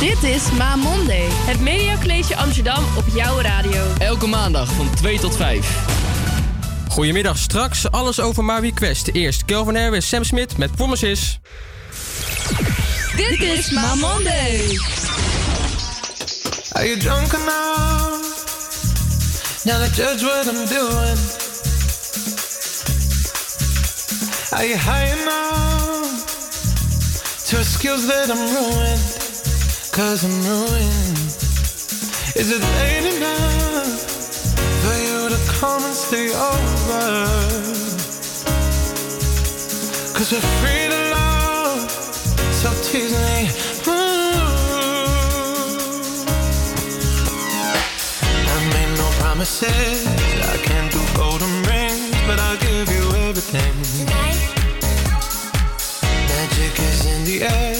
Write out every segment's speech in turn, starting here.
Dit is Ma Monday. Het Mediacollege Amsterdam op jouw radio. Elke maandag van 2 tot 5. Goedemiddag, straks alles over My Request. Eerst Kelvin Harris, Sam Smith met Promises. Dit is Ma Monday. Are you drunk enough now to judge what I'm doing? Are you high enough to excuse that I'm ruined? Cause I'm ruined. Is it late enough for you to come and stay over? Cause we're free to love, so tease me. Ooh. I made no promises. I can't do golden rings, but I'll give you everything. Magic is in the air.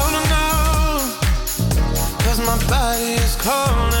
Cause my body is calling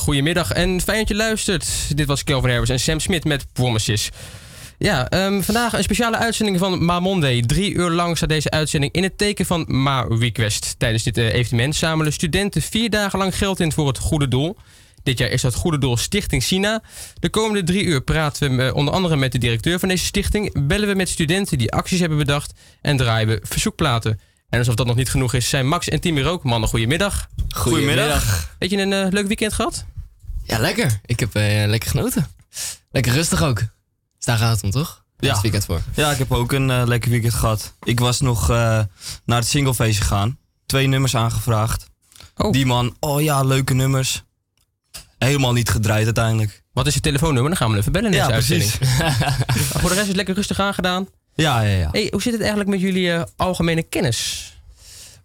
Hele goede middag en fijn dat je luistert. Dit was Kelvin Harris en Sam Smith met Promises. Ja, ehm, vandaag een speciale uitzending van Ma Monday. Drie uur lang staat deze uitzending in het teken van Ma Request. Tijdens dit eh, evenement zamelen studenten vier dagen lang geld in voor het goede doel. Dit jaar is dat goede doel Stichting China. De komende drie uur praten we eh, onder andere met de directeur van deze stichting. Bellen we met studenten die acties hebben bedacht. En draaien we verzoekplaten. En alsof dat nog niet genoeg is, zijn Max en Tim hier ook. Mannen, goedemiddag. Goedemiddag. Weet je een eh, leuk weekend gehad? Ja, lekker. Ik heb eh, lekker genoten. Lekker rustig ook. Dus daar gaat het om, toch? Ja. Het weekend voor. Ja, ik heb ook een eh, lekker weekend gehad. Ik was nog eh, naar het singlefeest gegaan. Twee nummers aangevraagd. Oh. Die man, oh ja, leuke nummers. Helemaal niet gedraaid uiteindelijk. Wat is je telefoonnummer? Dan gaan we hem even bellen in Ja, deze precies. uitzending. Voor de rest is het lekker rustig aangedaan. Ja, ja, ja. Hey, hoe zit het eigenlijk met jullie eh, algemene kennis?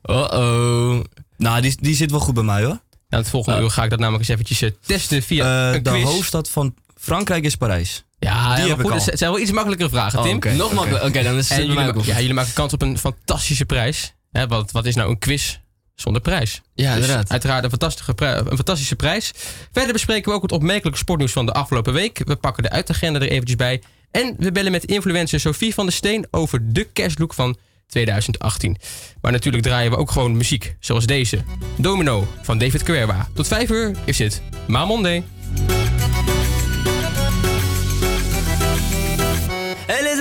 Oh-oh. Nou, die, die zit wel goed bij mij hoor. Nou, het volgende Ja. uur ga ik dat namelijk eens eventjes eh, testen via Eh, een de quiz. hoofdstad van Frankrijk is Parijs. Ja, ja, heb ik goed, al. het zijn wel iets makkelijkere vragen, Oh, Tim. oké. Nog makkelijker. Oké, dan is het jullie, ma- ja, jullie maken kans op een fantastische prijs. Hè, wat, wat is nou een quiz zonder prijs? Ja, Dus inderdaad. uiteraard een fantastische, pri- een fantastische prijs. Verder bespreken we ook het opmerkelijke sportnieuws van de afgelopen week. We pakken de uitagenda er eventjes bij. En we bellen met influencer Sophie van der Steen over de kerstlook van 2018. Maar natuurlijk draaien we ook gewoon muziek, zoals deze. Domino van David Guerra. Tot 5 uur is dit Ma Monday. Les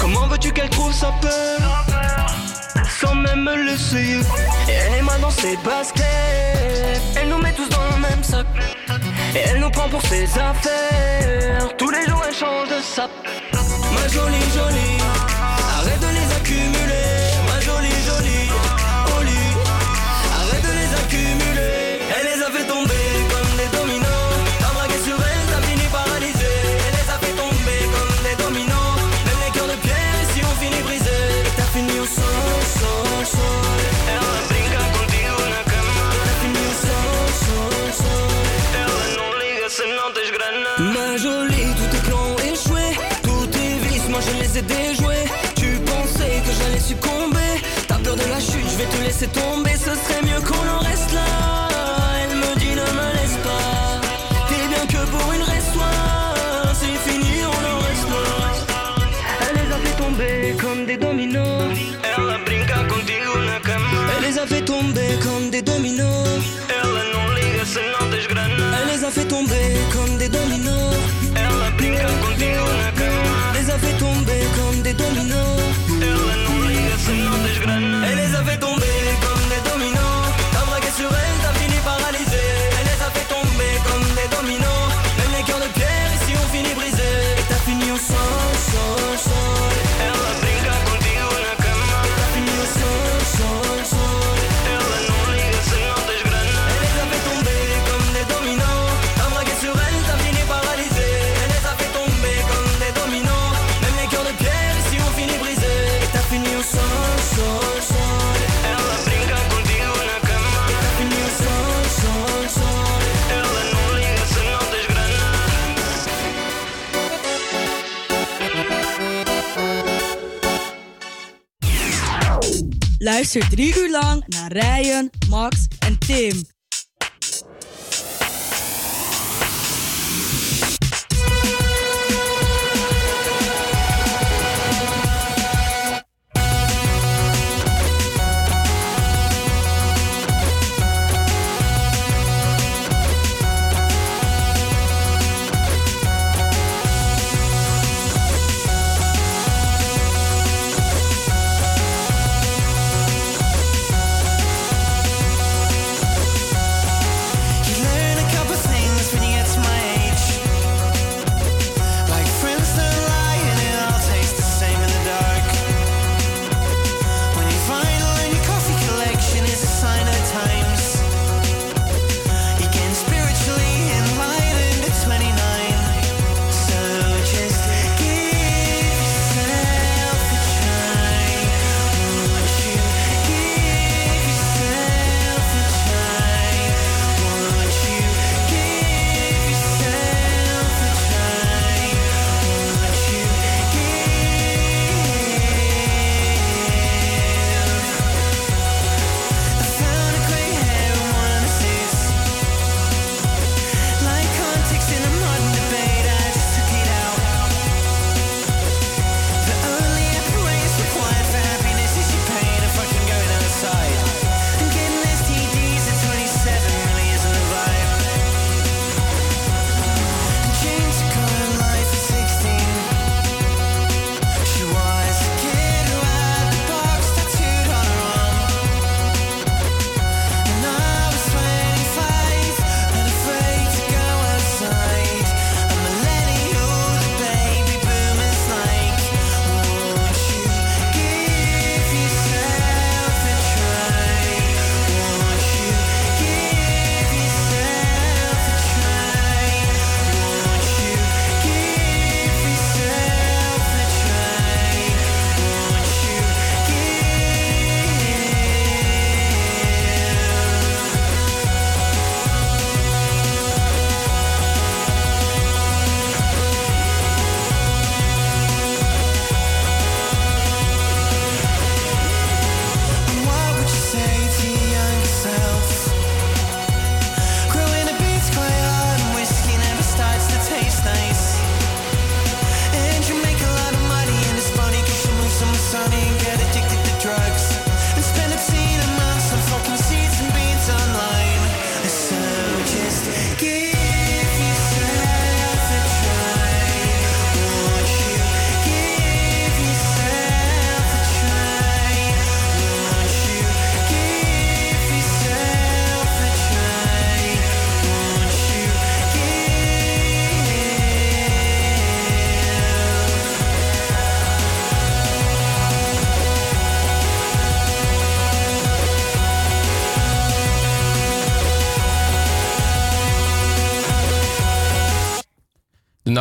Comment veux-tu qu'elle trouve sa peur? Sans même me l'essayer. Et elle est mal dans ses baskets Elle nous met tous dans le même sac. Et elle nous prend pour ses affaires. Tous les jours elle change de sap Ma jolie jolie Tu pensais que j'allais succomber. T'as peur de la chute, je vais te laisser tomber. Ce serait mieux qu'on Luister drie uur lang naar Ryan, Max en Tim.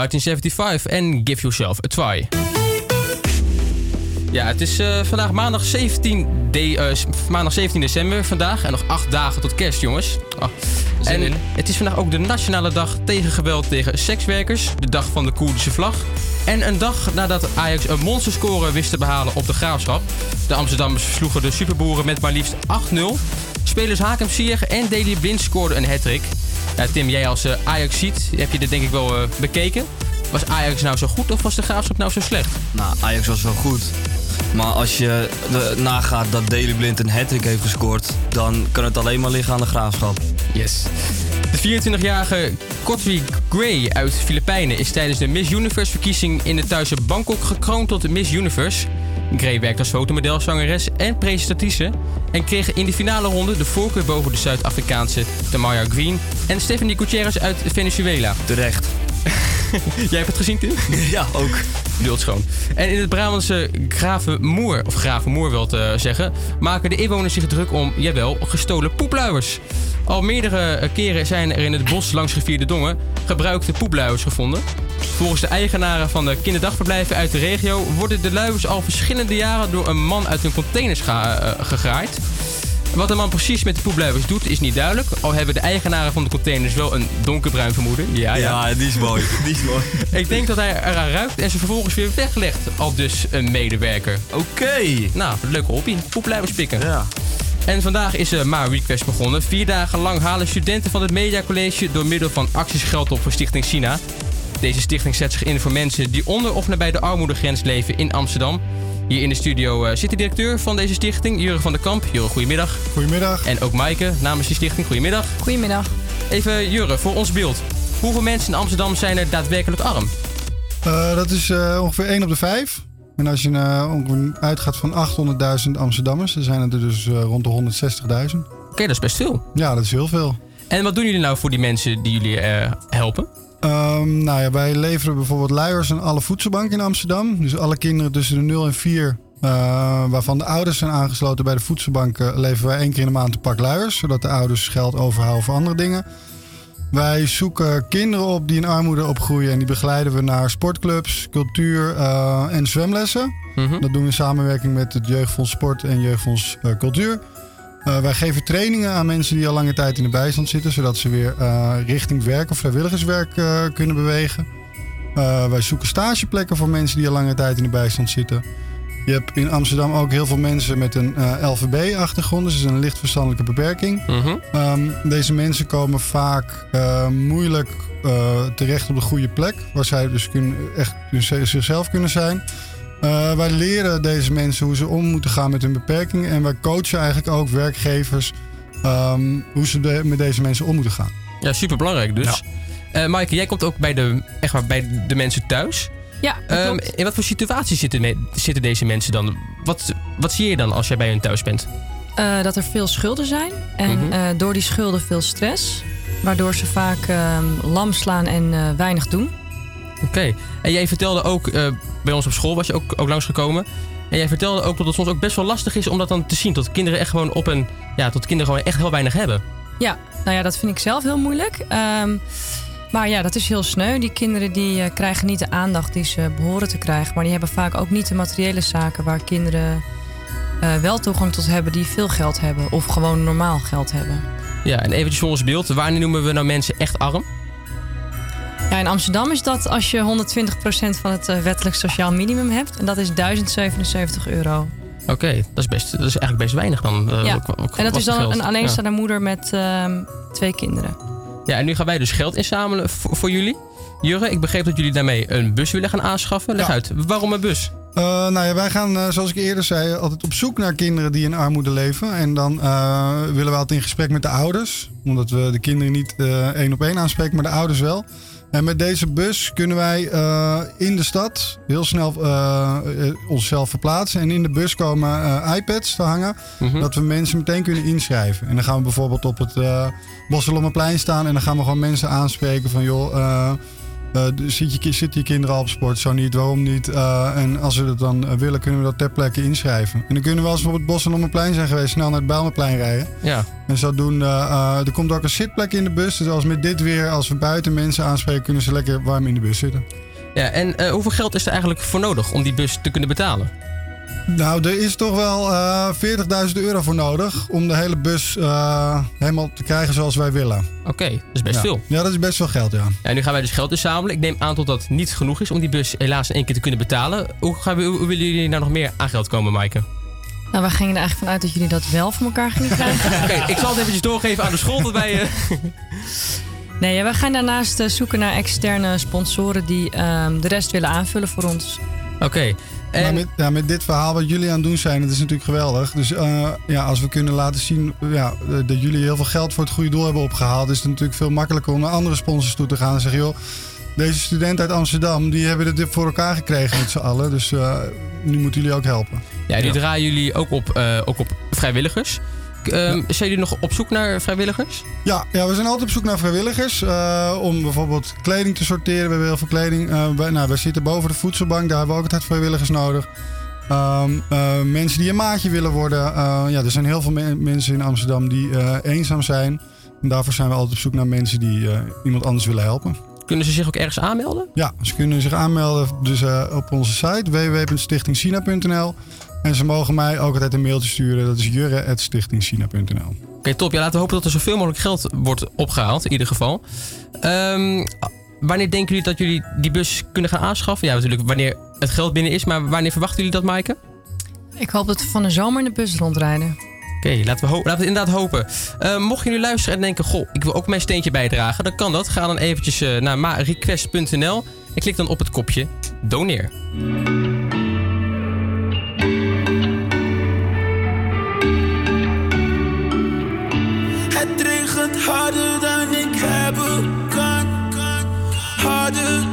1975 en Give Yourself a Try. Ja, het is eh, vandaag maandag 17, de- eh, maandag 17 december vandaag. En nog acht dagen tot kerst, jongens. Zin En in. het is vandaag ook de nationale dag tegen geweld tegen sekswerkers. De dag van de Koerdische vlag. En een dag nadat Ajax een monsterscore wist te behalen op de Graafschap. De Amsterdammers versloegen de Superboeren met maar liefst 8-0. Spelers Hakem Ziyech en Daley Blind scoorden een hat-trick. Ja, Tim, jij als eh, Ajax ziet, heb je dit denk ik wel eh, bekeken. Was Ajax nou zo goed of was de Graafschap nou zo slecht? Nou, Ajax was wel goed. Maar als je de, nagaat dat Daley Blind een hat heeft gescoord, dan kan het alleen maar liggen aan de graafschap. Yes. De 24-jarige Kotwi Gray uit Filipijnen is tijdens de Miss Universe verkiezing in het thuise Bangkok gekroond tot de Miss Universe. Gray werkt als fotomodel, zangeres en presentatrice en kreeg in de finale ronde de voorkeur boven de Zuid-Afrikaanse Tamaya Green en Stephanie Gutierrez uit Venezuela. Terecht. Jij hebt het gezien, Tim? Ja, ook. Bedoeld schoon. En in het Brabantse Gravenmoer, of Gravenmoer wil te zeggen, maken de inwoners zich druk om, jawel, gestolen poepluiers. Al meerdere keren zijn er in het bos langs gevierde dongen gebruikte poepluiers gevonden. Volgens de eigenaren van de kinderdagverblijven uit de regio worden de luiers al verschillende jaren door een man uit hun containers ga- eh, gegraaid. Wat de man precies met de poepluiers doet is niet duidelijk. Al hebben de eigenaren van de containers wel een donkerbruin vermoeden. Ja, ja. Ja, die is mooi. Die is mooi. Ik denk dat hij eraan ruikt en ze vervolgens weer weglegt. Al dus een medewerker. Oké. Nou, leuke hobby. Poepluiers pikken. Ja. En vandaag is de Ma Request begonnen. Vier dagen lang halen studenten van het Media College door middel van acties geld op voor Stichting China. Deze stichting zet zich in voor mensen die onder of nabij de armoedegrens leven in Amsterdam. Hier in de studio eh, zit de directeur van deze stichting, Jure van der Kamp. Jure, goedemiddag. Goedemiddag. En ook Maaike namens die stichting, goedemiddag. Goedemiddag. Even Jure, voor ons beeld. Hoeveel mensen in Amsterdam zijn er daadwerkelijk arm? Eh, dat is eh, ongeveer 1 op de 5. En als je eh, ongeveer uitgaat van 800.000 Amsterdammers, dan zijn het er dus eh, rond de 160.000. Oké, dat is best veel. Ja, dat is heel veel. En wat doen jullie nou voor die mensen die jullie eh, helpen? Ehm, nou ja, wij leveren bijvoorbeeld luiers aan alle voedselbanken in Amsterdam. Dus alle kinderen tussen de 0 en 4, eh, waarvan de ouders zijn aangesloten bij de voedselbanken, leveren wij één keer in de maand een pak luiers. Zodat de ouders geld overhouden voor andere dingen. Wij zoeken kinderen op die in armoede opgroeien en die begeleiden we naar sportclubs, cultuur eh, en zwemlessen. Mhm. Dat doen we in samenwerking met het Jeugdfonds Sport en Jeugdfonds eh, Cultuur. Eh, wij geven trainingen aan mensen die al lange tijd in de bijstand zitten, zodat ze weer eh, richting werk of vrijwilligerswerk eh, kunnen bewegen. Wij zoeken stageplekken voor mensen die al lange tijd in de bijstand zitten. Je hebt in Amsterdam ook heel veel mensen met een LVB-achtergrond, dus een licht verstandelijke beperking. Mhm. Ehm, deze mensen komen vaak moeilijk terecht op de goede plek, waar zij dus kunnen, echt dus zichzelf kunnen zijn. Eh, wij leren deze mensen hoe ze om moeten gaan met hun beperkingen. En wij coachen eigenlijk ook werkgevers ehm, hoe ze de- met deze mensen om moeten gaan. Ja, super belangrijk dus. Eh Maaike, jij komt ook bij de, echt waar, bij de mensen thuis. Ja, Ehm, klopt. in wat voor situaties zitten, zitten deze mensen dan? Wat, wat zie je dan als jij bij hun thuis bent? Eh, dat er veel schulden zijn. En Mhm. eh, door die schulden veel stress. Waardoor ze vaak ehm, lam slaan en eh, weinig doen. Oké. En jij vertelde ook, eh, bij ons op school was je ook, ook langsgekomen. En jij vertelde ook dat het soms ook best wel lastig is om dat dan te zien. Dat kinderen echt gewoon op een, ja, dat kinderen gewoon echt heel weinig hebben. Ja, nou ja, dat vind ik zelf heel moeilijk. Ehm, maar ja, dat is heel sneu. Die kinderen die eh, krijgen niet de aandacht die ze behoren te krijgen. Maar die hebben vaak ook niet de materiële zaken waar kinderen eh, wel toegang tot hebben die veel geld hebben. Of gewoon normaal geld hebben. Ja, en eventjes voor ons beeld. Wanneer noemen we nou mensen echt arm? Ja, in Amsterdam is dat als je 120% van het eh, wettelijk sociaal minimum hebt. En dat is 1077 euro. Oké, dat is best, dat is eigenlijk best weinig dan. eh, ja. En dat is dan geld. een Ja. alleenstaande moeder met ehm, twee kinderen. Ja, en nu gaan wij dus geld inzamelen voor, voor jullie. Jurre, ik begreep dat jullie daarmee een bus willen gaan aanschaffen. Leg Ja. uit, waarom een bus? Eh, nou ja, wij gaan, zoals ik eerder zei, altijd op zoek naar kinderen die in armoede leven. En dan eh, willen we altijd in gesprek met de ouders. Omdat we de kinderen niet eh, één op één aanspreken, maar de ouders wel. En met deze bus kunnen wij eh, in de stad heel snel eh, eh, onszelf verplaatsen. En in de bus komen iPads te hangen. Mhm. Dat we mensen meteen kunnen inschrijven. En dan gaan we bijvoorbeeld op het uh, Bosselommerplein staan. En dan gaan we gewoon mensen aanspreken van joh... eh, zit je, zitten je kinderen al op sport? Zo niet, waarom niet? Eh, en als we dat dan eh, willen, kunnen we dat ter plekke inschrijven. En dan kunnen we als we op het Bos en Plein zijn geweest, snel naar het Bijlmerplein rijden. Ja. En zodoende, eh, er komt ook een zitplek in de bus. Dus als met dit weer, als we buiten mensen aanspreken, kunnen ze lekker warm in de bus zitten. Ja, en hoeveel geld is er eigenlijk voor nodig om die bus te kunnen betalen? Nou, er is toch wel eh 40.000 euro voor nodig om de hele bus eh, helemaal te krijgen zoals wij willen. Oké, dat is best Ja. veel. Ja, dat is best veel geld, ja. Ja, nu gaan wij dus geld inzamelen. Ik neem aan dat dat niet genoeg is om die bus helaas in één keer te kunnen betalen. Hoe, gaan we, hoe willen jullie nou nog meer aan geld komen, Maaike? Nou, we gingen er eigenlijk vanuit dat jullie dat wel voor elkaar gingen krijgen. Oké, ik zal het eventjes doorgeven aan de school dat wij... eh, Nee, ja, we gaan daarnaast zoeken naar externe sponsoren die ehm, de rest willen aanvullen voor ons. Oké. Maar met, ja, met dit verhaal wat jullie aan het doen zijn, dat is natuurlijk geweldig. Dus eh, ja, als we kunnen laten zien ja, eh, dat jullie heel veel geld voor het goede doel hebben opgehaald, is het natuurlijk veel makkelijker om naar andere sponsors toe te gaan en zeggen: joh, deze student uit Amsterdam, die hebben dit voor elkaar gekregen met z'n allen. Dus eh, nu moeten jullie ook helpen. Ja, die draaien jullie ook op, eh, ook op vrijwilligers. Ehm, Zijn jullie nog op zoek naar vrijwilligers? Ja, ja, we zijn altijd op zoek naar vrijwilligers. eh, om bijvoorbeeld kleding te sorteren. We hebben heel veel kleding. Eh, nou, wij zitten boven de voedselbank. Daar hebben we ook altijd vrijwilligers nodig. Ehm, eh, mensen die een maatje willen worden. Ja, er zijn heel veel me- mensen in Amsterdam die eenzaam zijn. En daarvoor zijn we altijd op zoek naar mensen die iemand anders willen helpen. Kunnen ze zich ook ergens aanmelden? Ja, ze kunnen zich aanmelden dus, op onze site www.stichtingchina.nl. En ze mogen mij ook altijd een mailtje sturen. Dat is jurre.stichtingchina.nl. Oké, top. Ja, laten we hopen dat er zoveel mogelijk geld wordt opgehaald, in ieder geval. Ehm, wanneer denken jullie dat jullie die bus kunnen gaan aanschaffen? Ja, natuurlijk wanneer het geld binnen is, maar wanneer verwachten jullie dat, Maaike? Ik hoop dat we van de zomer in de bus rondrijden. Oké, laten, laten we het inderdaad hopen. Eh, mocht je nu luisteren en denken, goh, ik wil ook mijn steentje bijdragen, dan kan dat. Ga dan eventjes eh, naar marequest.nl en klik dan op het kopje doneer. Harder dan ik hebben kan. Harder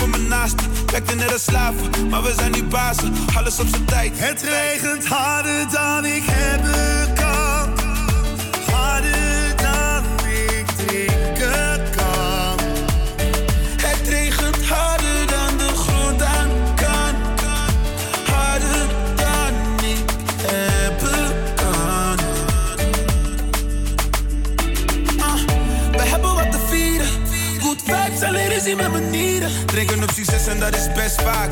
voor mijn naasten. Werkte net als slaven, maar we zijn nu bazen. Alles op zijn tijd. Het regent harder dan ik hebben kan. Harder met. Drinken op succes en dat is best vaak.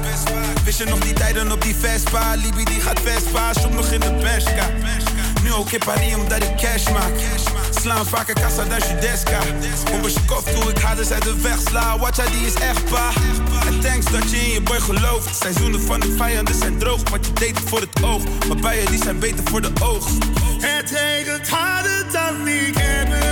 Wist je nog die tijden op die Vespa? Libi die gaat Vespa, shop nog in de Bershka. Nu ook in Paris omdat ik cash maak. Slaan vaker kassa dan Judeska. Om je kop toe ik haar uit de weg sla. Watcha die is echt pa. En thanks dat je in je boy gelooft. Seizoenen van de vijanden zijn droog. Want je deed voor het oog. Maar bijen die zijn beter voor de oogst. Het regent harder dan ik hebben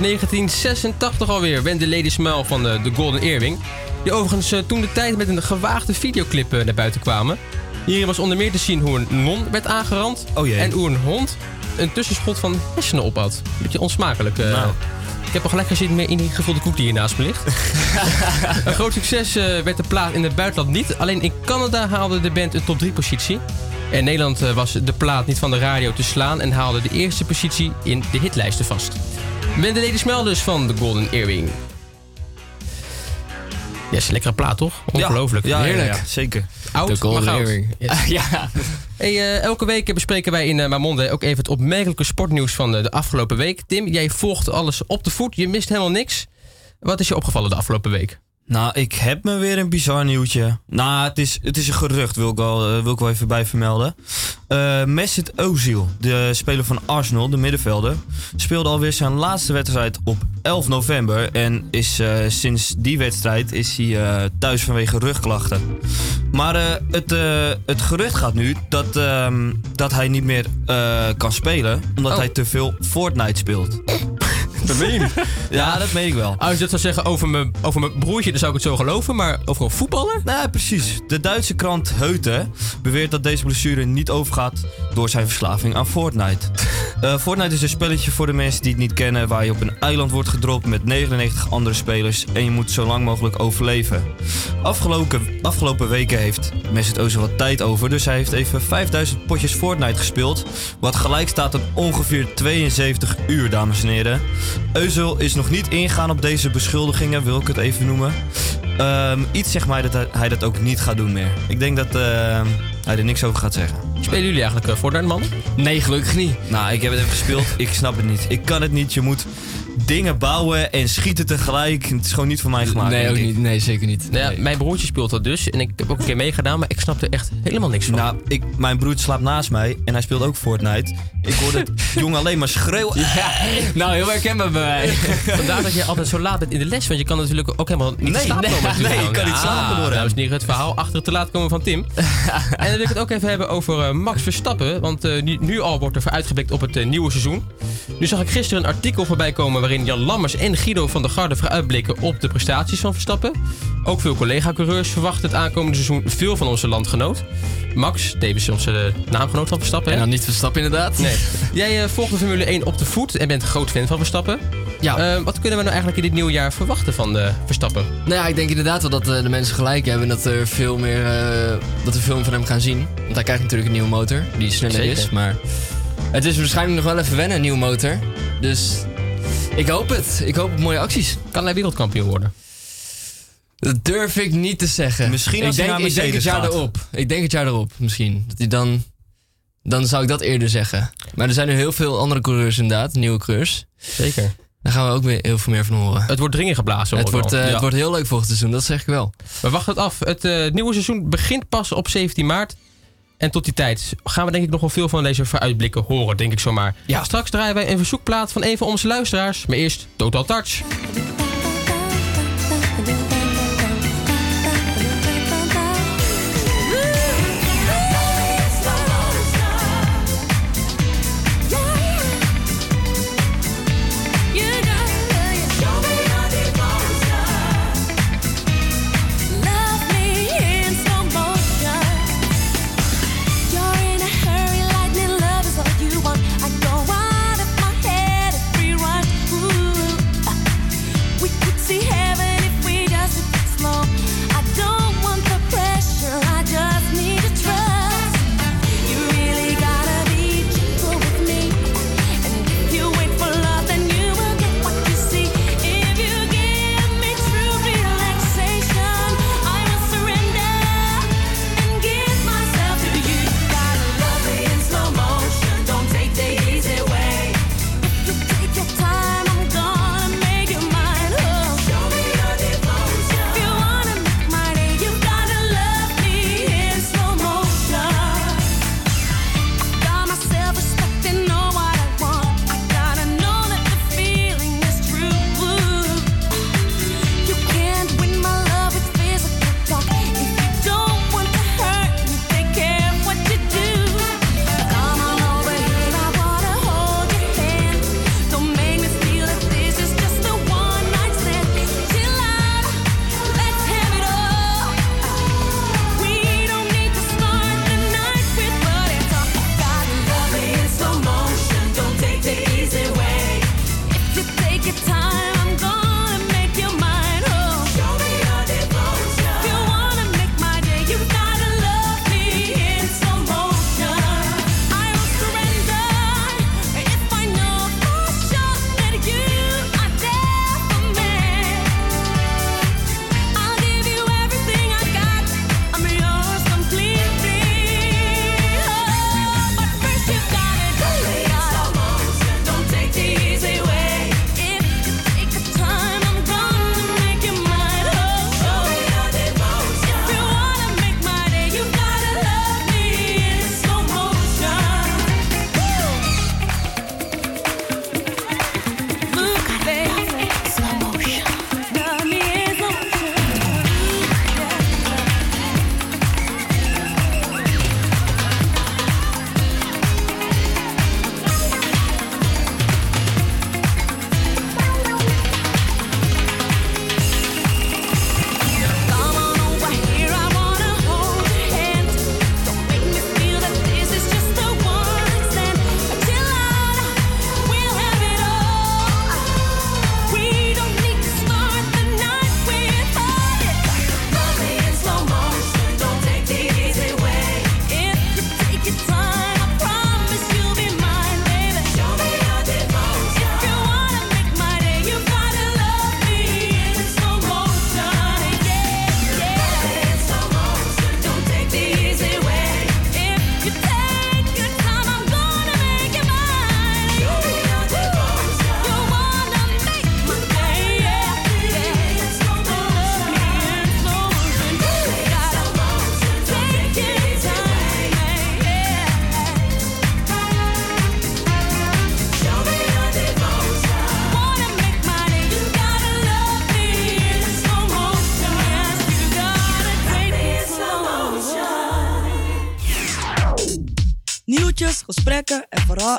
1986 alweer. Wendy de Lady Smile van de, de Golden Earring. Die overigens eh, toen de tijd met een gewaagde videoclip eh, naar buiten kwamen. Hierin was onder meer te zien hoe een non werd aangerand. Oh en hoe een hond een tussenschot van hersenen op had. Beetje onsmakelijk. Nou. Ik heb al gelijk gezien meer in die gevulde koek die hier naast me ligt. een groot succes werd de plaat in het buitenland niet. Alleen in Canada haalde de band een top 3 positie. En Nederland was de plaat niet van de radio te slaan en haalde de eerste positie in de hitlijsten vast. Met de Lady Smel dus van de Golden Earring. Ja, is een lekkere plaat toch? Ongelooflijk. Ja, Heerlijk. ja, zeker. Oud, De Golden. Earring. Yes. ja. Hey, eh, elke week bespreken wij in uh, Mamonde ook even het opmerkelijke sportnieuws van de, de afgelopen week. Tim, jij volgt alles op de voet. Je mist helemaal niks. Wat is je opgevallen de afgelopen week? Nou, ik heb me weer een bizar nieuwtje. Nou, het is, het is een gerucht, wil ik wel, eh, wil ik wel even bij vermelden. Eh Mesut Ozil, de speler van Arsenal, de middenvelder, speelde alweer zijn laatste wedstrijd op 11 november. En is, eh, sinds die wedstrijd is hij thuis vanwege rugklachten. Maar het, het gerucht gaat nu dat, ehm, dat hij niet meer kan spelen, omdat Oh. hij te veel Fortnite speelt. Dat meen je niet. Ja, dat meen ik wel. Als je dat zou zeggen over mijn, over mijn broertje, dan zou ik het zo geloven. Maar over een voetballer? Nou, precies. De Duitse krant Heute beweert dat deze blessure niet overgaat door zijn verslaving aan Fortnite. Eh, Fortnite is een spelletje voor de mensen die het niet kennen, waar je op een eiland wordt gedropt met 99 andere spelers en je moet zo lang mogelijk overleven. Afgelopen, afgelopen weken heeft Mesut Ozil wat tijd over, dus hij heeft even 5000 potjes Fortnite gespeeld, wat gelijk staat aan ongeveer 72 uur, dames en heren. Ozil is nog niet ingegaan op deze beschuldigingen, wil ik het even noemen. Ehm, iets zegt mij dat hij, hij dat ook niet gaat doen meer. Ik denk dat ehm, hij er niks over gaat zeggen. Spelen jullie eigenlijk uh, Fortnite, man? Nee, gelukkig niet. Nou, ik heb het even gespeeld. Ik snap het niet. Ik kan het niet. Je moet dingen bouwen en schieten tegelijk. Het is gewoon niet voor mij gemaakt. Nee, ook niet. Nee, zeker niet. Nou ja, Nee. mijn broertje speelt dat dus. En ik heb ook een keer meegedaan, maar ik snap er echt helemaal niks van. Nou, ik, mijn broer slaapt naast mij en hij speelt ook Fortnite. Ik hoorde het jongen alleen maar schreeuwen. Ja, nou, heel herkenbaar bij mij. Vandaar dat je altijd zo laat bent in de les, want je kan natuurlijk ook helemaal niet Nee, slapen nee, komen. nee, kan niet slapen door hem. Dames en heren, het verhaal achter het te laat komen van Tim. en dan wil ik het ook even hebben over eh, Max Verstappen, want eh, nu, nu al wordt er voor uitgeblikt op het eh, nieuwe seizoen. Nu zag ik gisteren een artikel voorbij komen waarin Jan Lammers en Guido van der Garde vooruitblikken op de prestaties van Verstappen. Ook veel collega-coureurs verwachten het aankomende seizoen veel van onze landgenoot. Max, tevens onze eh, naamgenoot van Verstappen. En dan niet Verstappen inderdaad. Nee. Jij eh, volgt de Formule 1 op de voet en bent een groot fan van Verstappen. Ja. Eh, wat kunnen we nou eigenlijk in dit nieuwe jaar verwachten van de Verstappen? Nou ja, ik denk inderdaad wel dat eh, de mensen gelijk hebben en dat er veel meer, eh, dat we veel meer van hem gaan zien. Want hij krijgt natuurlijk een nieuwe motor, die sneller Zeker. is. Maar het is waarschijnlijk nog wel even wennen, een nieuwe motor. Dus ik hoop het. Ik hoop op mooie acties. Kan hij wereldkampioen worden? Dat durf ik niet te zeggen. Misschien als ik hij denk, ik denk het jaar gaat. erop. Ik denk het jaar erop, misschien. Dat hij dan, dan zou ik dat eerder zeggen. Maar er zijn nu heel veel andere coureurs inderdaad, nieuwe coureurs. Zeker. Daar gaan we ook meer, heel veel meer van horen. Het wordt dringend geblazen. Het hoor wordt, eh, Ja. het wordt heel leuk volgend seizoen, dat zeg ik wel. We wachten het af. Het eh, nieuwe seizoen begint pas op 17 maart. En tot die tijd gaan we denk ik nog wel veel van deze vooruitblikken horen, denk ik zomaar. Ja. Straks draaien wij een verzoekplaat van een van onze luisteraars. Maar eerst Total Touch.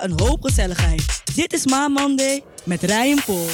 Een hoop gezelligheid. Dit is Ma Monday met Ryan Paul.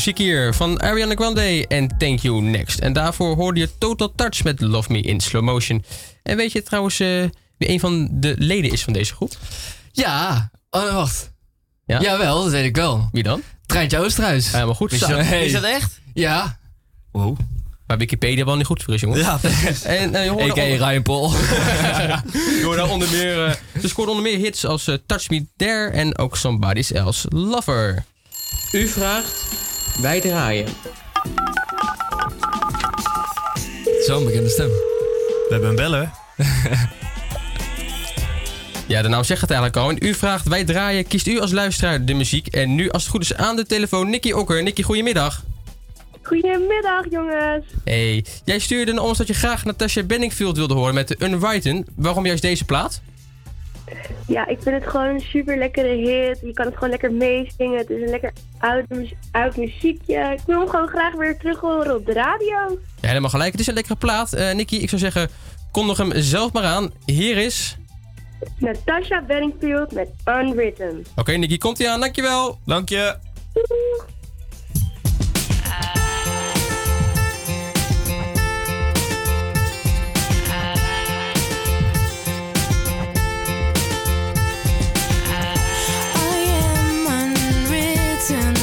Muziek hier van Ariana Grande en Thank You Next. En daarvoor hoorde je Total Touch met Love Me in Slow Motion. En weet je trouwens eh, wie een van de leden is van deze groep? Ja, oh, wacht. Ja? Jawel, dat weet ik wel. Wie dan? Treintje Oosterhuis. Ja, maar goed. Is dat- Hey. is dat echt? Ja. Wow. Maar Wikipedia wel niet goed voor is, jongen. Ja. En uh, je hoorde onder- Ryan Paul. je hoorde onder meer, eh, ze scoorde onder meer hits als Touch Me There en ook Somebody's Else Lover. U vraagt, wij draaien. Zo'n bekende stem. We hebben een beller. Ja, de naam zegt het eigenlijk al. En u vraagt, wij draaien, kiest u als luisteraar de muziek. En nu, als het goed is, aan de telefoon Nicky Okker. Nicky, goedemiddag. Goedemiddag, jongens. Hey, jij stuurde een ons dat je graag Natasha Benningfield wilde horen met de Unwritten. Waarom juist deze plaat? Ja, ik vind het gewoon een super lekkere hit. Je kan het gewoon lekker meezingen. Het is een lekker oud, mu- oud muziekje. Ik wil hem gewoon graag weer terug horen op de radio. Ja, helemaal gelijk. Het is een lekkere plaat. Eh Nicky, ik zou zeggen, kondig hem zelf maar aan. Hier is... Natasha Benningfield met Unwritten. Oké, Nicky, komt hij aan. Dankjewel. Dank je. Unwritten,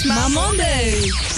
Dit is Ma Monday.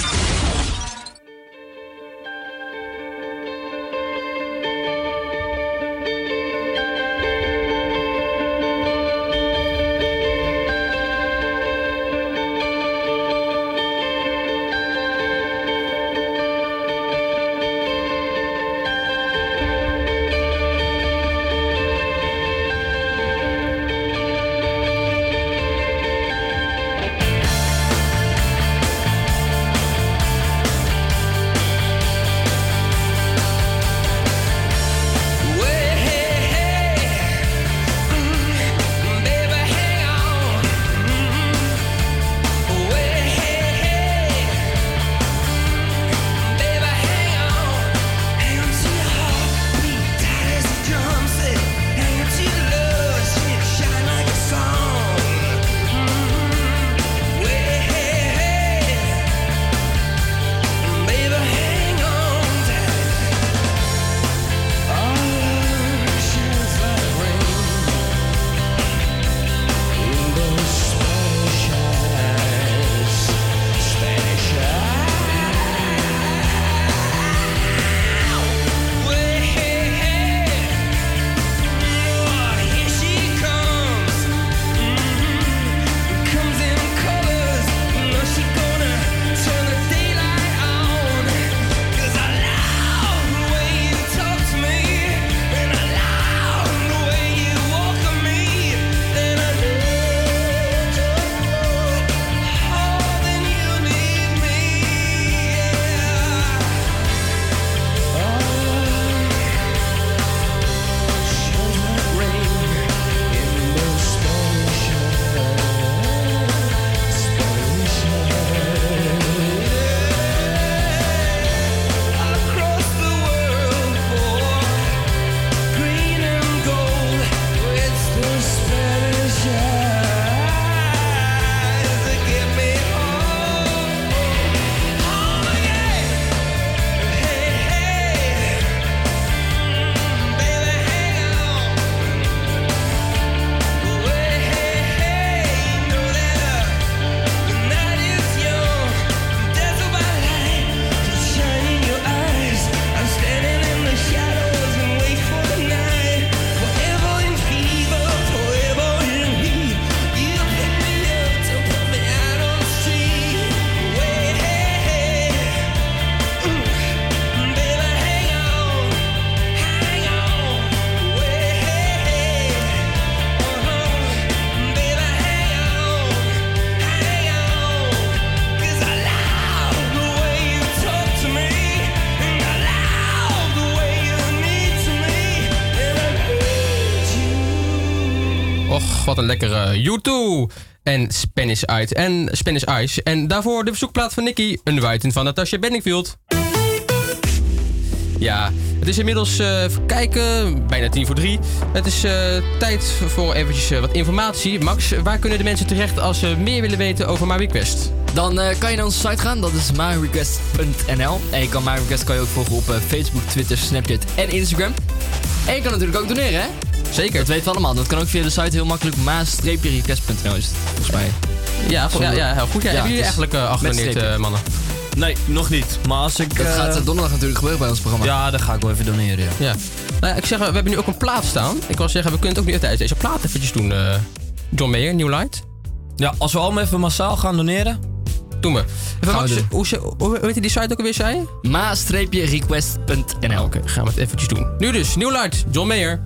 Een lekkere U2 en Spanish Ice en Spanish Ice. En daarvoor de verzoekplaat van Nicky, Unwritten van Natasha Bedingfield. Ja, het is inmiddels, even kijken, bijna tien voor drie. Het is eh, tijd voor eventjes eh, wat informatie. Max, waar kunnen de mensen terecht als ze meer willen weten over My Request? Dan kan je naar onze site gaan, dat is myrequest.nl. En je kan MyRequest kan je ook volgen op Facebook, Twitter, Snapchat en Instagram. En je kan natuurlijk ook doneren, hè? Zeker. Dat weten we allemaal. Dat kan ook via de site heel makkelijk. maas-request.nl is het, volgens mij. Ja, vol- ja, ja, heel goed. Ja, hebben jullie eigenlijk uh, eh, mannen? Nee, nog niet. Maar als ik... Dat eh, gaat donderdag natuurlijk gebeuren bij ons programma. Ja, dan ga ik wel even doneren, ja. Ja. Nou ja, ik zeg, we hebben nu ook een plaat staan. Ik wil zeggen, we kunnen het ook nu tijdens deze plaat eventjes doen. eh, John Mayer, New Light. Ja, als we allemaal even massaal gaan doneren. Doen we. Even, Gaan Max, we doen. hoe, hoe, hoe heet die site ook alweer, zei ma-request.nl. Oké, gaan we het eventjes doen. Nu dus, New Light, John Mayer.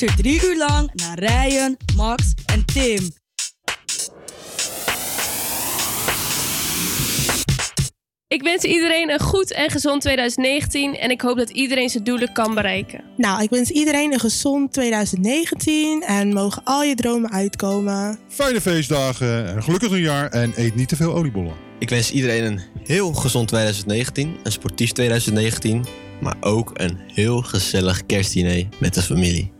Luister drie uur lang naar Ryan, Max en Tim. Ik wens iedereen een goed en gezond 2019 en ik hoop dat iedereen zijn doelen kan bereiken. Nou, ik wens iedereen een gezond 2019 en mogen al je dromen uitkomen. Fijne feestdagen, een gelukkig nieuwjaar en eet niet te veel oliebollen. Ik wens iedereen een heel gezond 2019, een sportief 2019, maar ook een heel gezellig kerstdiner met de familie.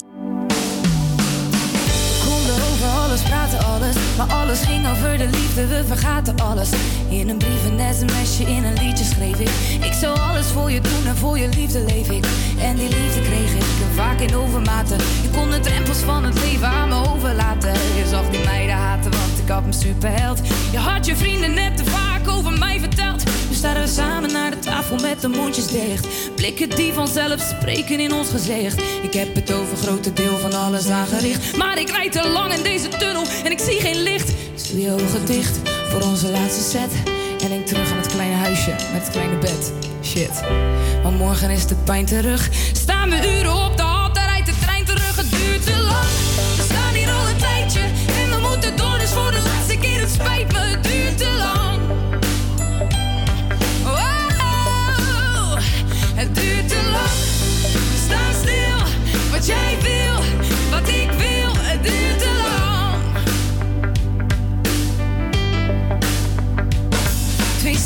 Maar alles ging over de liefde, we vergaten alles. In een brief, een sms'je, in een liedje schreef ik. Ik zou alles voor je doen en voor je liefde leef ik. En die liefde kreeg ik vaak in overmaten. Je kon de drempels van het leven aan me overlaten. Je zag die meiden haten, want ik had me superheld. Je had je vrienden net te vaak over mij staan we samen naar de tafel met de mondjes dicht. Blikken die vanzelf spreken in ons gezicht. Ik heb het over grote deel van alles aangericht. Maar ik rijd te lang in deze tunnel en ik zie geen licht. Doe je ogen dicht voor onze laatste set. En denk terug aan het kleine huisje met het kleine bed. Shit. Maar morgen is de pijn terug. Staan we uren op de hal, daar rijdt de trein terug. Het duurt te lang. We staan hier al een tijdje. En we moeten door, dus voor de laatste keer. Het spijt me, het duurt te lang.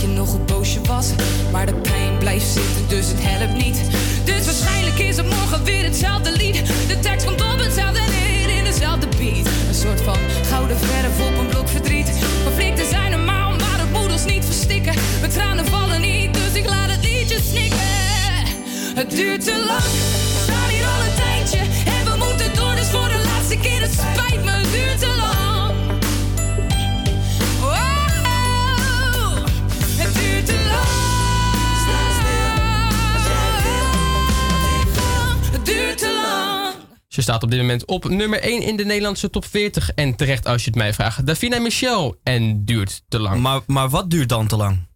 Vergeet je nog hoe boos je was. Maar de pijn blijft zitten, dus het helpt niet. Dus waarschijnlijk is het morgen weer hetzelfde lied. De tekst komt op hetzelfde neer in dezelfde beat. Een soort van gouden verf op een blok verdriet. Conflicten zijn normaal, maar het moet ons niet verstikken. Mijn tranen vallen niet, dus ik laat het liedje snikken. Het duurt te lang, we staan hier al een tijdje. En we moeten door, dus voor de laatste keer. Het spijt me, het duurt te lang. Ze staat op dit moment op nummer 1 in de Nederlandse top 40. En terecht als je het mij vraagt. Davina Michel. En duurt te lang. Maar, maar wat duurt dan te lang?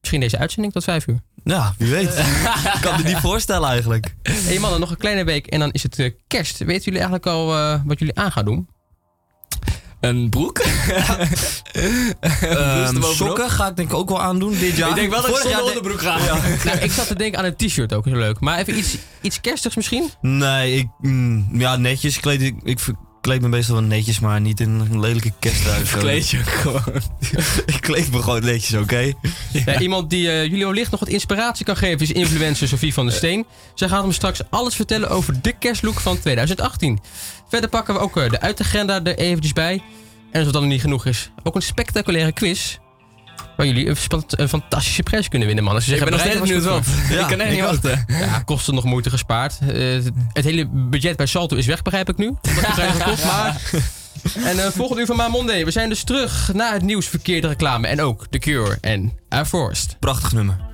Misschien deze uitzending tot 5 uur. Ja, wie weet. ik kan me niet voorstellen eigenlijk. Hey mannen, nog een kleine week en dan is het eh, kerst. Weten jullie eigenlijk al eh, wat jullie aan gaan doen? Een broek? Ehm, sokken ga ik denk ik ook wel aandoen dit jaar. Ik denk wel dat ik zonder onderbroek ga. Ja. Nou, ik zat te denken aan een t-shirt ook, heel leuk. Maar even iets, iets kerstigs misschien? Nee, ik, mm, ja, netjes. Ik kleed, ik, ik kleed me meestal wel netjes, maar niet in een lelijke kersthuis. Verkleed je gewoon. ik kleed me gewoon netjes, oké? Ja, iemand die eh, jullie wellicht nog wat inspiratie kan geven is influencer Sophie van der Steen. Zij gaat hem straks alles vertellen over de kerstlook van 2018. Verder pakken we ook eh, de uitagenda er eventjes bij. En als het dan niet genoeg is, ook een spectaculaire quiz. Waar jullie een, fantastische prijs kunnen winnen, mannen. Ze Ik ben nog steeds benieuwd wat. Ik kan echt niet wachten. Ja, kosten nog moeite gespaard. Eh, het, hele budget bij Salto is weg, begrijp ik nu. Wat de prijs nog kost, maar... En eh volgende uur van Maamonde. We zijn dus terug na het nieuws, verkeerde reclame. En ook The Cure en Air Forest. Prachtig nummer.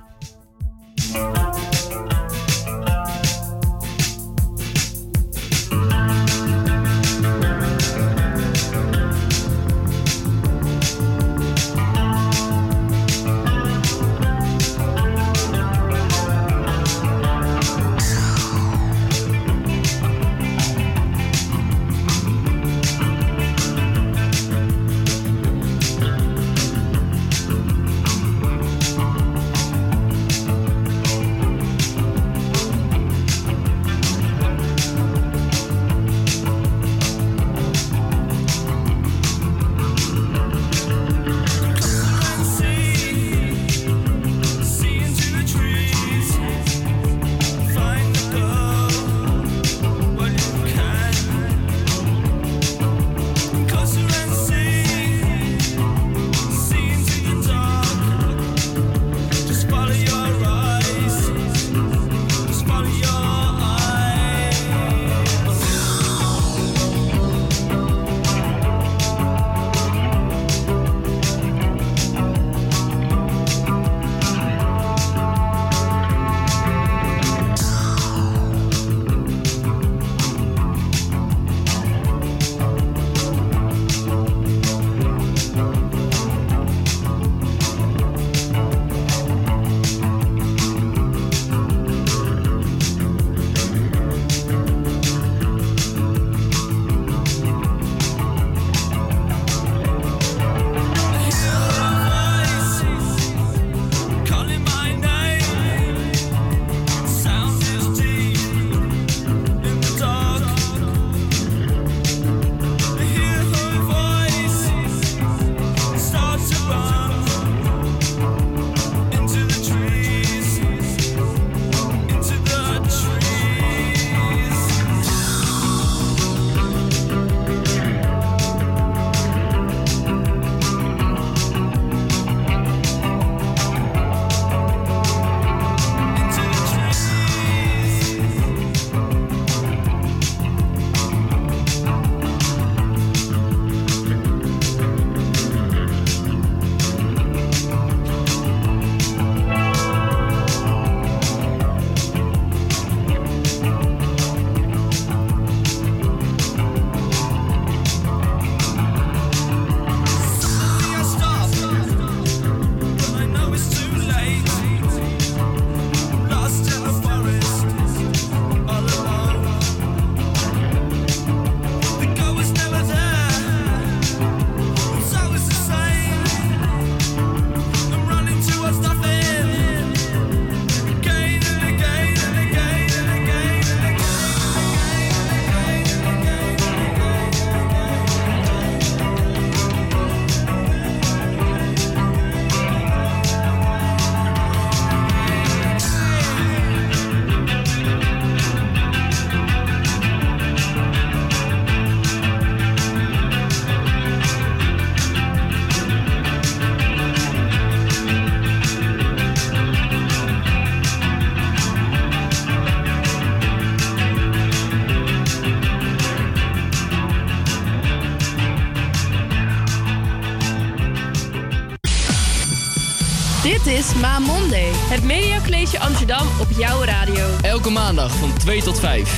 Is Ma Monday. Het Media College Amsterdam op jouw radio. Elke maandag van 2 tot 5.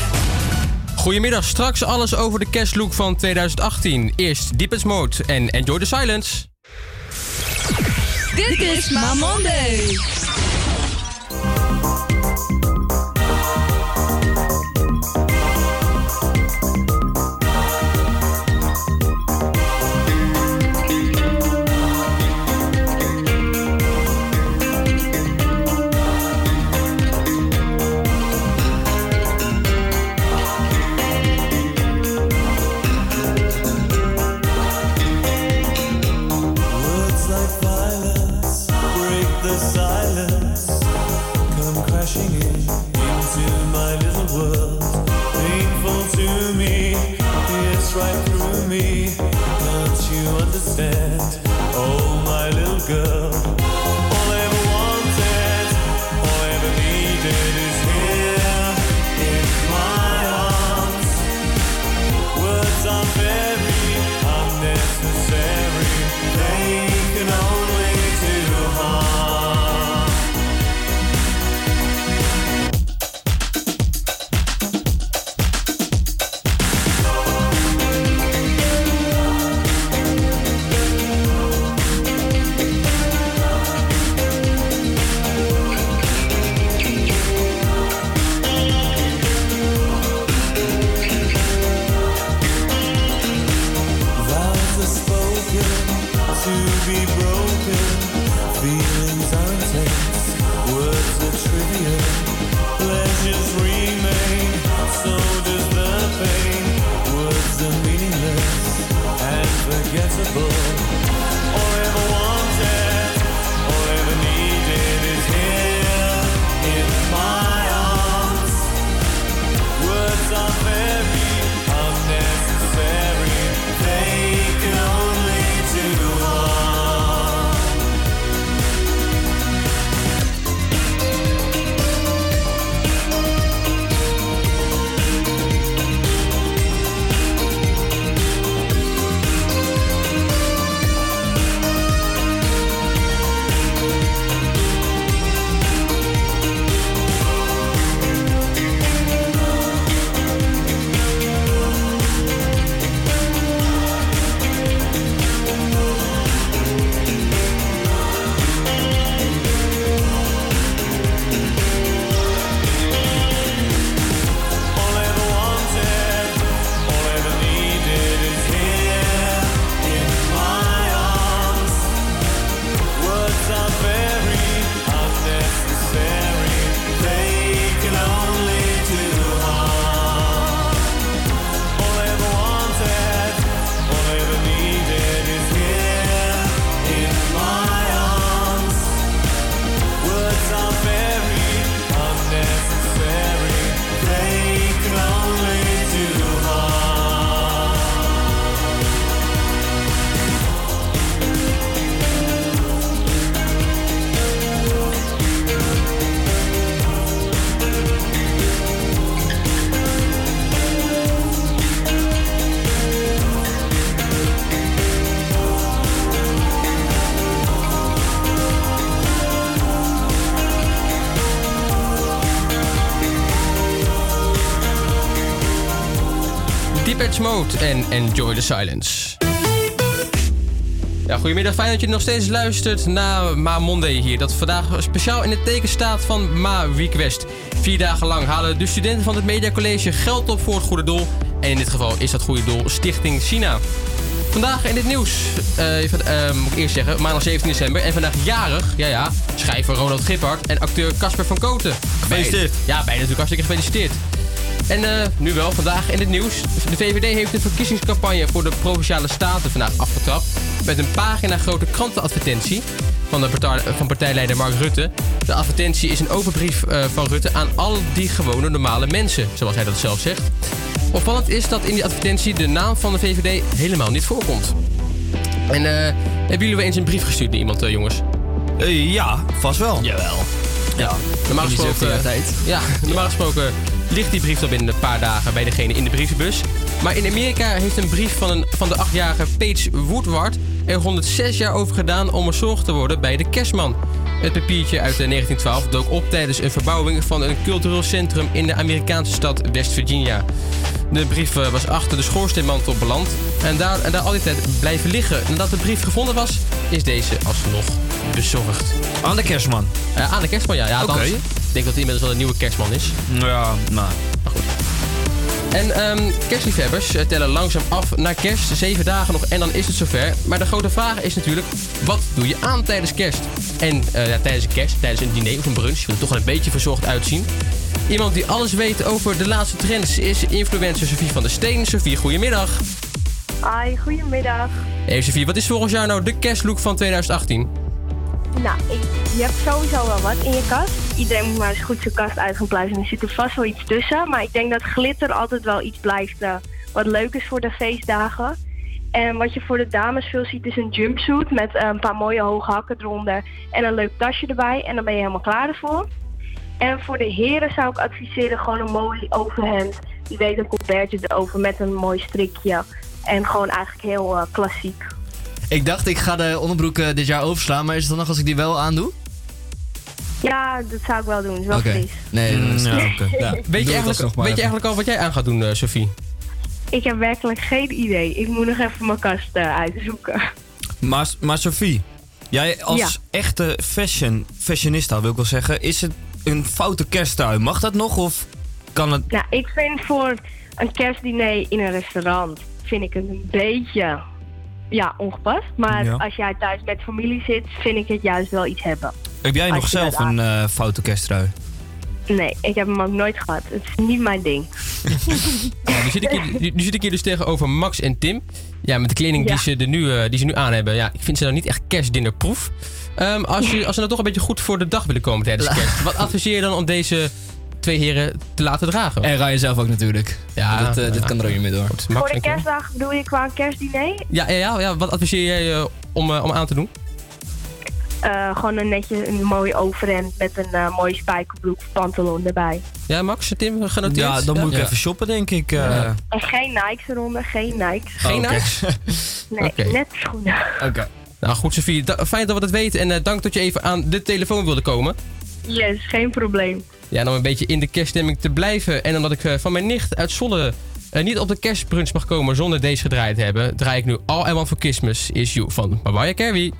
Goedemiddag, straks alles over de cashlook van 2018. Eerst Deepest Mode en Enjoy the Silence. Dit is Ma Monday. En Enjoy the Silence. Ja, goedemiddag, fijn dat je nog steeds luistert naar Ma Monday hier. Dat vandaag speciaal in het teken staat van Ma Request. Vier dagen lang halen de studenten van het Media College geld op voor het goede doel. En in dit geval is dat goede doel Stichting China. Vandaag in het nieuws, eh, even, eh, moet ik eerst zeggen, maandag 17 december. En vandaag jarig, ja ja, schrijver Ronald Gippard en acteur Casper van Koten. Gefeliciteerd. Ja, bijna natuurlijk hartstikke gefeliciteerd. En eh, nu wel, vandaag in het nieuws. De VVD heeft de verkiezingscampagne voor de Provinciale Staten vandaag afgetrapt. Met een pagina grote krantenadvertentie van, de partij, van partijleider Mark Rutte. De advertentie is een open brief eh, van Rutte aan al die gewone normale mensen, zoals hij dat zelf zegt. Opvallend is dat in die advertentie de naam van de VVD helemaal niet voorkomt. En eh, hebben jullie wel eens een brief gestuurd naar iemand, eh, jongens? ja, vast wel. Jawel. Ja, normaal gesproken, 17 jaar tijd. Ja, normaal gesproken ligt die brief dan binnen een paar dagen bij degene in de brievenbus. Maar in Amerika heeft een brief van, een, van de achtjarige Paige Woodward er 106 jaar over gedaan om zorg te worden bij de kerstman. Het papiertje uit eh, 1912 dook op tijdens een verbouwing van een cultureel centrum in de Amerikaanse stad West Virginia. De brief eh, was achter de schoorsteenmantel beland en daar, en daar al die tijd blijven liggen. Nadat de brief gevonden was, is deze alsnog bezorgd. Aan de kerstman? Uh, aan de kerstman, ja. ja Ik denk dat hij inmiddels wel een nieuwe kerstman is. Ja, nou. Maar goed. En ehm, kerstliefhebbers eh, tellen langzaam af naar kerst. Zeven dagen nog en dan is het zover. Maar de grote vraag is natuurlijk, wat doe je aan tijdens kerst? En eh, ja, tijdens een kerst, tijdens een diner of een brunch. Je wil er toch wel een beetje verzorgd uitzien. Iemand die alles weet over de laatste trends is influencer Sofie van der Steen. Sofie, goedemiddag. Hi, goedemiddag. Hey Sofie, wat is volgens jou nou de kerstlook van 2018? Nou, ik, je hebt sowieso wel wat in je kast. Iedereen moet maar eens goed zijn kast uit gaan pluizen. Er zit er vast wel iets tussen. Maar ik denk dat glitter altijd wel iets blijft eh, wat leuk is voor de feestdagen. En wat je voor de dames veel ziet is een jumpsuit met eh, een paar mooie hoge hakken eronder. En een leuk tasje erbij. En dan ben je helemaal klaar ervoor. En voor de heren zou ik adviseren gewoon een mooi overhemd. Die weet een colbertje erover met een mooi strikje. En gewoon eigenlijk heel eh, klassiek. Ik dacht, ik ga de onderbroek dit jaar overslaan, maar is het dan nog als ik die wel aandoe? Ja, dat zou ik wel doen. Is wel Oké. fris. Nee, Mm, dat is ja. Weet, je eigenlijk, weet je al wat jij aan gaat doen, eh, Sofie? Ik heb werkelijk geen idee. Ik moet nog even mijn kast eh, uitzoeken. Maar, maar Sophie, jij als Ja. echte fashion, fashionista wil ik wel zeggen, is het een foute kersttrui? Mag dat nog of kan het... Nou, ik vind voor een kerstdiner in een restaurant vind ik het een beetje ja, ongepast. Maar Ja. als jij thuis met familie zit, vind ik het juist wel iets hebben. Heb jij nog zelf een eh, foute kersttrui? Nee, ik heb hem ook nooit gehad. Het is niet mijn ding. Ja, nu, zit ik hier, nu, nu zit ik hier dus tegenover Max en Tim. Ja, met de kleding die, Ja. ze er nu, eh, die ze nu aan hebben. Ja, ik vind ze nou niet echt kerstdinnerproef. Ehm, als, je, als ze nou toch een beetje goed voor de dag willen komen tijdens kerst. Wat adviseer je dan om deze twee heren te laten dragen? En Ryan zelf ook natuurlijk. Ja, dit, eh, dit ja. kan er ook niet meer door. Max voor de kerstdag bedoel je qua een kerstdiner? Ja, ja, ja, ja, wat adviseer jij om, om aan te doen? Eh, gewoon een netje, een mooi overhemd met een eh, mooie spijkerbroek pantalon erbij. Ja, Max, Tim, genoteerd? Ja, dan moet ik Ja. even shoppen denk ik. eh. Ja. En geen Nikes eronder, geen Nikes. Geen Oké. Nikes? Nee, net schoenen. Oké. Nou goed, Sofie. da- fijn dat we dat weten. En eh, dank dat je even aan de telefoon wilde komen. Yes, geen probleem. Ja, en om een beetje in de kerststemming te blijven. En omdat ik van mijn nicht uit Zwolle eh, niet op de kerstbrunch mag komen zonder deze gedraaid te hebben, draai ik nu All I Want For Christmas Is You van Mariah Carey.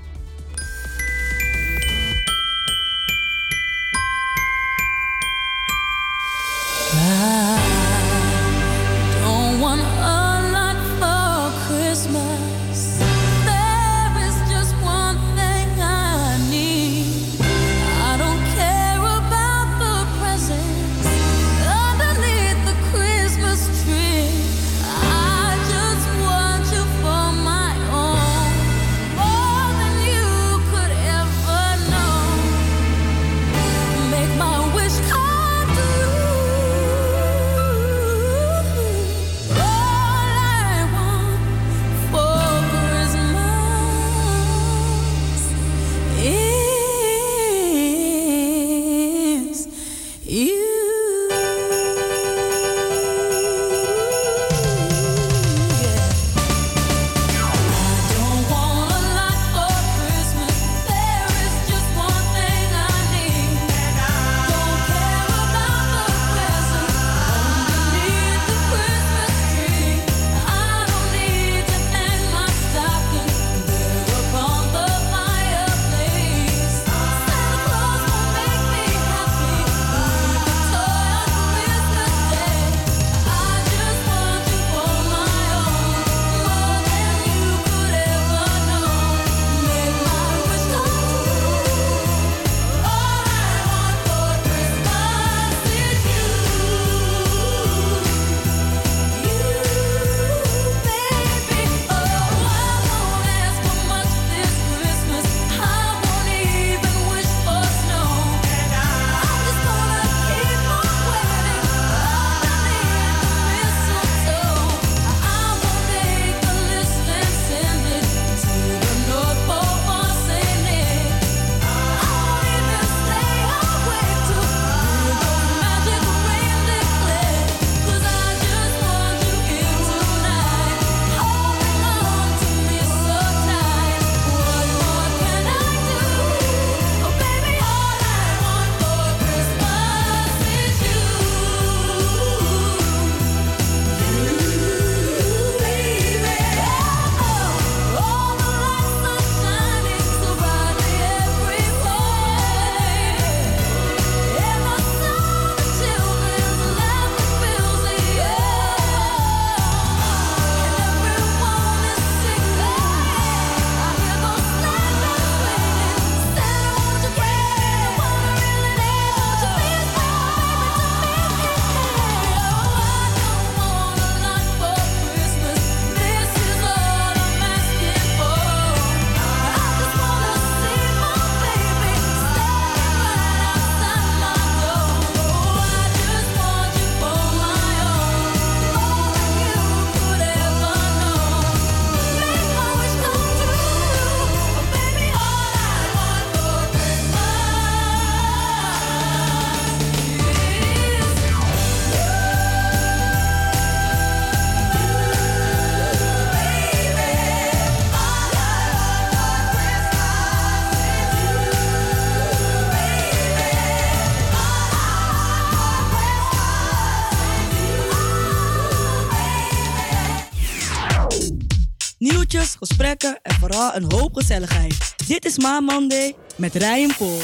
Een hoop gezelligheid. Dit is Ma Monday met Ryan Paul.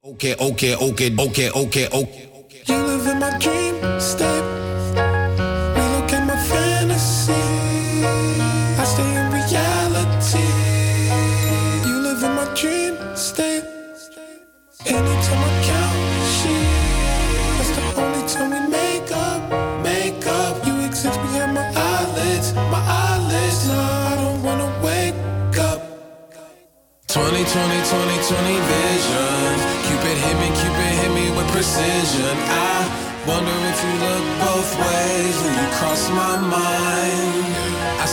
Okay, okay, okay, okay, okay. You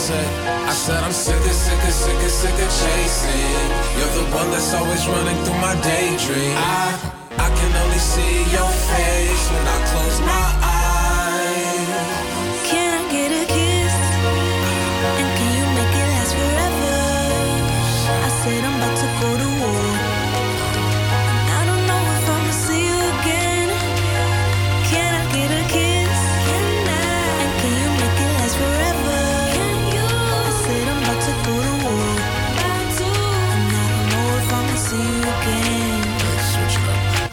said, I said I'm sick of, sick of, sick of, sick of chasing. You're the one that's always running through my daydream. I, I can only see your face when I close my eyes.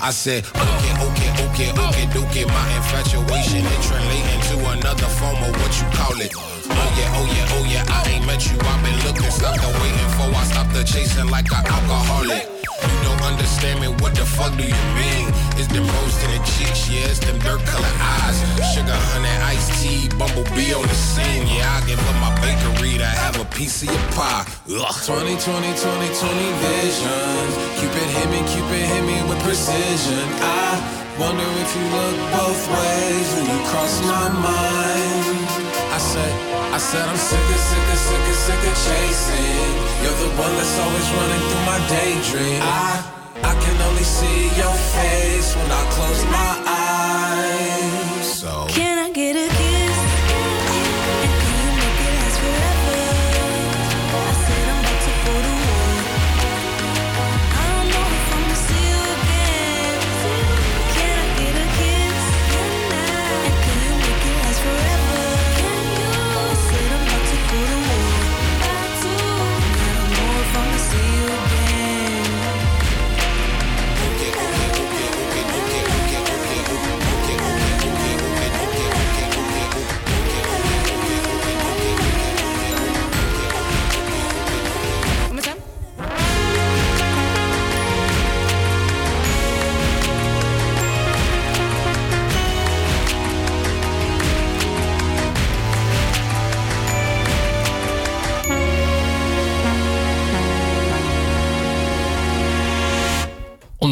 I said, okay, okay, okay, okay, okay. My infatuation it translating to another form of what you call it. Oh yeah, oh yeah, oh yeah. I ain't met you. I've been looking, stopped the waiting for. I stopped the chasing like an alcoholic. You don't understand me. What the fuck do you mean? It's them rose in the cheeks, yeah. It's them dirt colored eyes. Sugar, honey, iced tea, bumblebee on the scene. Yeah, I give up my bakery to have a piece of your pie. Ugh. 20, 20, 20, 20 visions. Cupid hit me, Cupid hit me with precision. I wonder if you look both ways when you cross my mind. I said, I said I'm sick of, sick of, sick of, sick of chasing. You're the one that's always running through my daydream. I, I can only see your face when I close my eyes.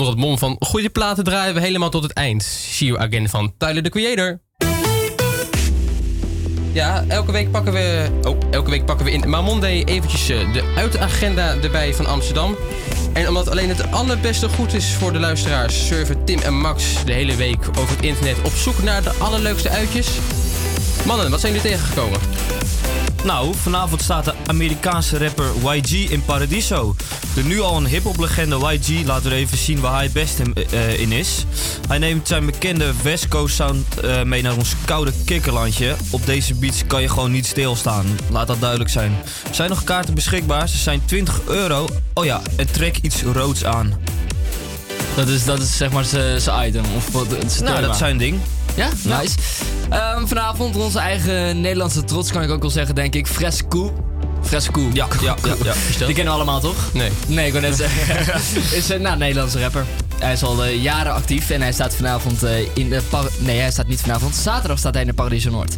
Onder het mom van goede platen draaien we helemaal tot het eind. See you again van Tyler the Creator. Ja, elke week pakken we, oh, elke week pakken we in Mamonday eventjes eh, de uitagenda erbij van Amsterdam. En omdat alleen het allerbeste goed is voor de luisteraars, surfen Tim en Max de hele week over het internet op zoek naar de allerleukste uitjes. Mannen, wat zijn jullie tegengekomen? Nou, vanavond staat de Amerikaanse rapper YG in Paradiso. De nu al een hip-hop legende YG laat er even zien waar hij het best in, eh, in is. Hij neemt zijn bekende West Coast sound eh, mee naar ons koude kikkerlandje. Op deze beats kan je gewoon niet stilstaan. Laat dat duidelijk zijn. Er zijn nog kaarten beschikbaar. Ze zijn 20 euro. Oh ja, en trek iets roods aan. Dat is, dat is zeg maar zijn item. Of wat, Nou, dat is zijn ding. Ja, nice. Ehm, vanavond onze eigen Nederlandse trots, kan ik ook wel zeggen, denk ik. Fresco. Fresco. Ja, ja, ja. ja. Die kennen we allemaal, toch? Nee. Nee, ik wil net zeggen. is een nou, Nederlandse rapper. Hij is al eh, jaren actief en hij staat vanavond eh, in de... Par- nee, hij staat niet vanavond. Zaterdag staat hij in de Paradiso Noord.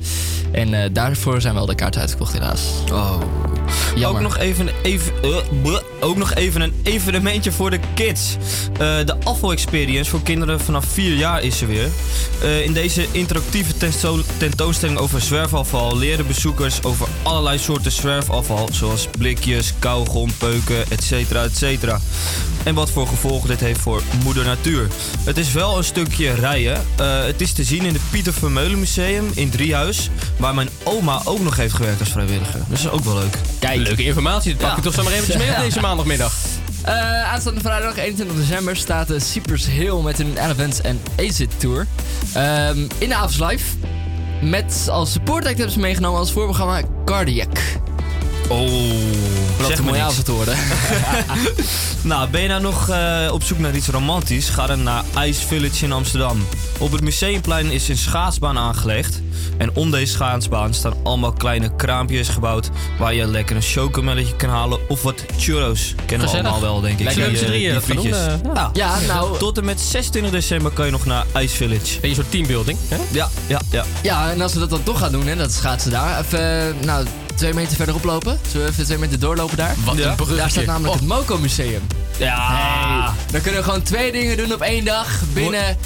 En eh, daarvoor zijn wel de kaarten uitgekocht helaas. Oh. Jammer. Ook nog even, even, bleh, ook nog even een evenementje voor de kids. De Afval Experience voor kinderen vanaf 4 jaar is er weer. In deze interactieve tentoon- tentoonstelling over zwerfafval leren bezoekers over allerlei soorten zwerfafval. Zoals blikjes, kauwgom, peuken, etc. etc. En wat voor gevolgen dit heeft voor moeder natuur. Het is wel een stukje rijden. Eh, het is te zien in het Pieter Vermeulen Museum in Driehuis. Waar mijn oma ook nog heeft gewerkt als vrijwilliger. Dus dat is ook wel leuk. Kijk. Leuke informatie, dat pak Ja. je toch zomaar eventjes mee op deze maandagmiddag. Eh, aanstaande vrijdag 21 december staat de Cypress Hill met hun Elephants and Acid Tour. Ehm, in de Avs Live. met als support act hebben ze meegenomen als voorprogramma Cardiac. Oh, Wat zeg een niks. avond te worden. nou, ben je nou nog eh, op zoek naar iets romantisch? Ga dan naar Ice Village in Amsterdam. Op het Museumplein is een schaatsbaan aangelegd. En om deze schaatsbaan staan allemaal kleine kraampjes gebouwd... waar je lekker een chocomelletje kan halen of wat churros. Kennen we Gezellig. allemaal wel, denk ik. Lekker Die, eh, drieën die dat doen, eh, ja. Ja, nou- Tot en met 26 december kan je nog naar Ice Village. Beetje een soort teambuilding, hè? Ja, ja, ja. Ja, en als we dat dan toch gaan doen, hè, dat schaatsen daar. Even, nou, twee meter verderop lopen. Zullen we even twee meter doorlopen daar? Wat een Ja. bruggetje. Daar staat namelijk Oh. het Moco Museum. Ja. Hey, dan kunnen we gewoon twee dingen doen op één dag binnen...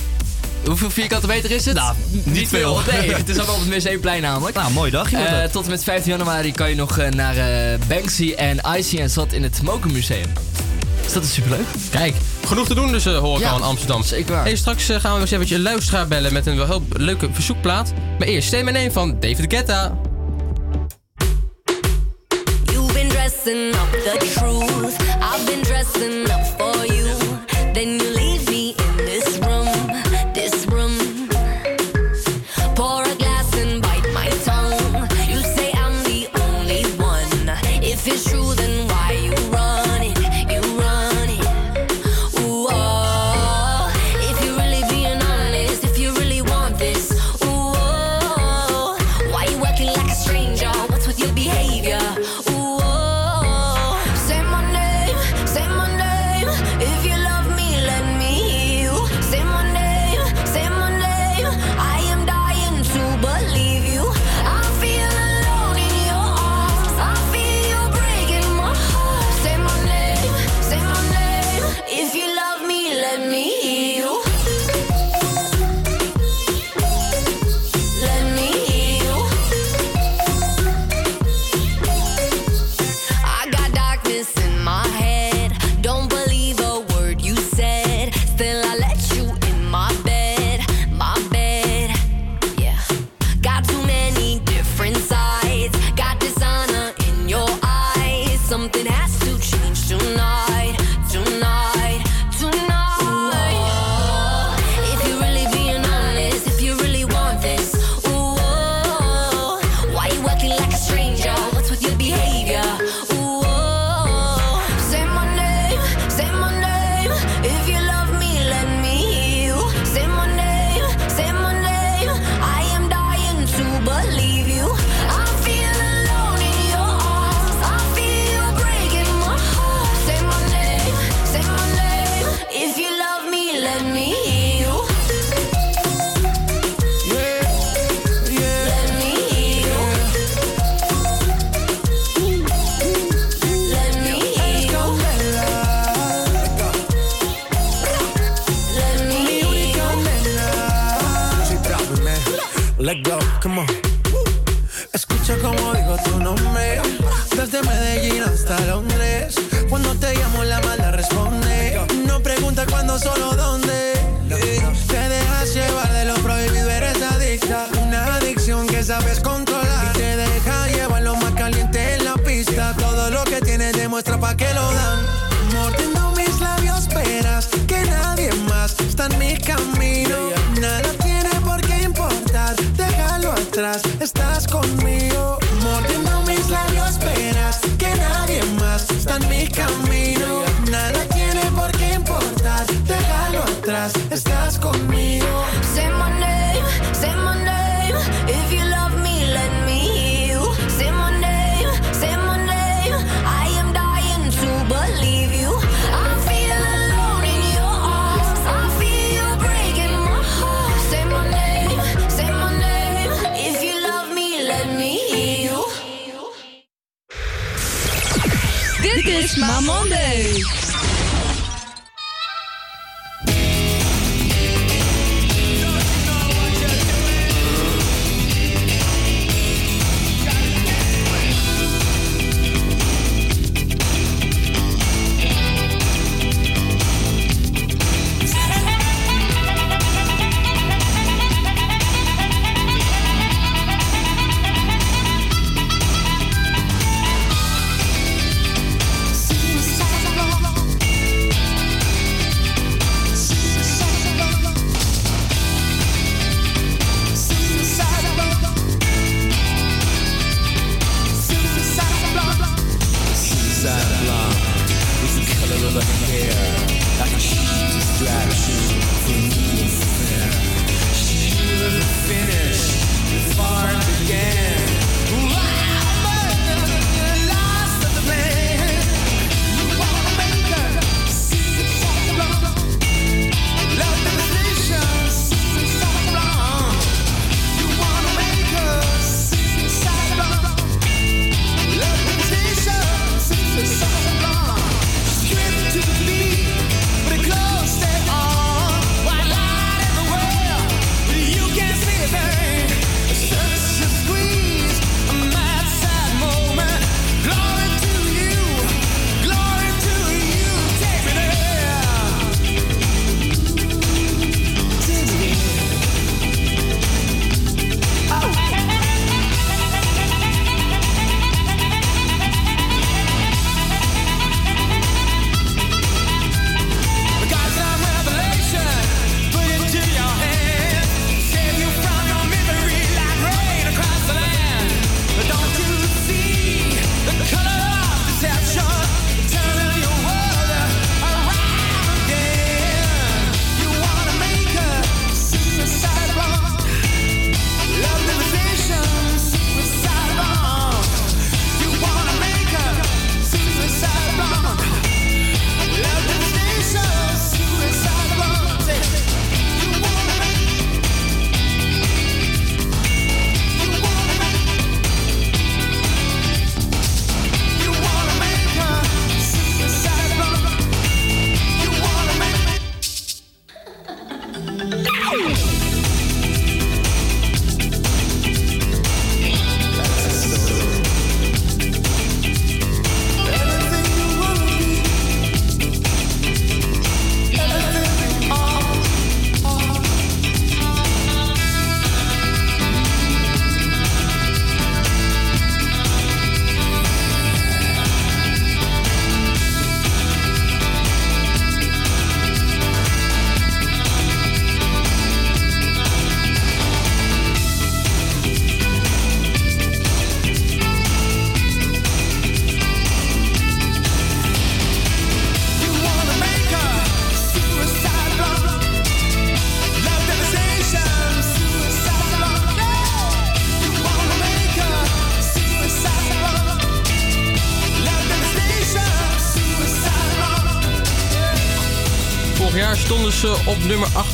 Hoeveel vierkante meter is het? Nou, niet veel. Nee, het is allemaal op het Museumplein namelijk. Nou, mooi dagje wordt Eh, tot en met 15 januari kan je nog eh, naar eh, Banksy en Icy en Zat in het Moco Museum. Dus dat is superleuk. Kijk, genoeg te doen dus eh, hoor ik Ja, al in Amsterdam. zeker waar. Hey, straks gaan we eens eventjes een luisteraar bellen met een wel heel leuke verzoekplaat. Maar eerst stem en één van David Guetta. Dressing up the truth. I've been dressing up for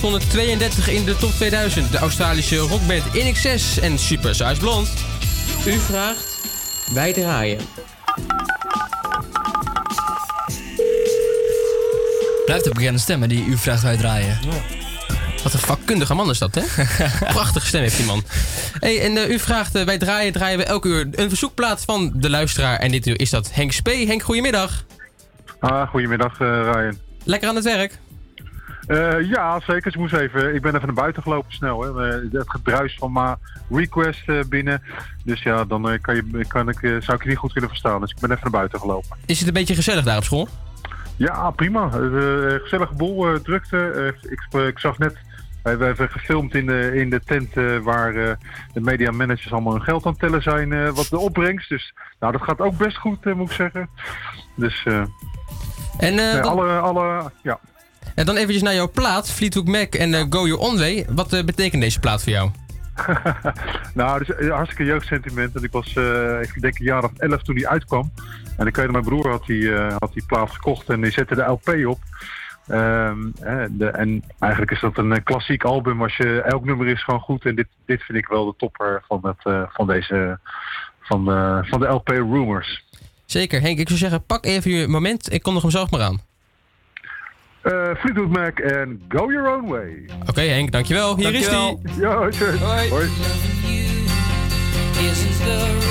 132 in de top 2000. De Australische rockband INXS en Super Size Blond. U vraagt, wij draaien. Blijft de beginnen stemmen die u vraagt wij draaien. Wat een vakkundige man is dat, hè? Prachtige stem heeft die man. Hey, en eh, u vraagt, eh, wij draaien, draaien we elke uur een verzoekplaat van de luisteraar. En dit is dat Henk Spee. Henk, goedemiddag. Ah, goedemiddag, uh, Ryan. Lekker aan het werk? Eh, ja, zeker. Ik, moest even, ik ben even naar buiten gelopen snel. Hè. Eh, Het gedruis van mijn request eh, binnen. Dus ja, dan kan je, kan ik, zou ik je niet goed kunnen verstaan. Dus ik ben even naar buiten gelopen. Is het een beetje gezellig daar op school? Ja, prima. Gezellige boel, drukte. Ik, ik zag net, we hebben gefilmd in de, in de tent waar de media managers allemaal hun geld aan het tellen zijn, wat de opbrengst. Dus nou, dat gaat ook best goed, moet ik zeggen. Dus En, nee, wat- alle, alle, ja. En dan eventjes naar jouw plaat, Fleetwood Mac en eh, Go Your Own Way. Wat eh, betekent deze plaat voor jou? nou, het is een hartstikke jeugdsentiment. En ik was, eh, ik denk een jaar of elf toen die uitkwam. En ik weet, mijn broer had die, eh, had die plaat gekocht en die zette de LP op. Ehm, de, en eigenlijk is dat een eh, klassiek album. Als je, elk nummer is gewoon goed. En dit, dit vind ik wel de topper van, het, eh, van, deze, van, de, van de LP Rumors. Zeker, Henk. Ik zou zeggen, pak even je moment. Ik kondig hem zelf maar aan. Eh Fleetwood Mac en Go Your Own Way. Oké, Henk, dankjewel. Hier is hij. Ja. Hoi. isn't the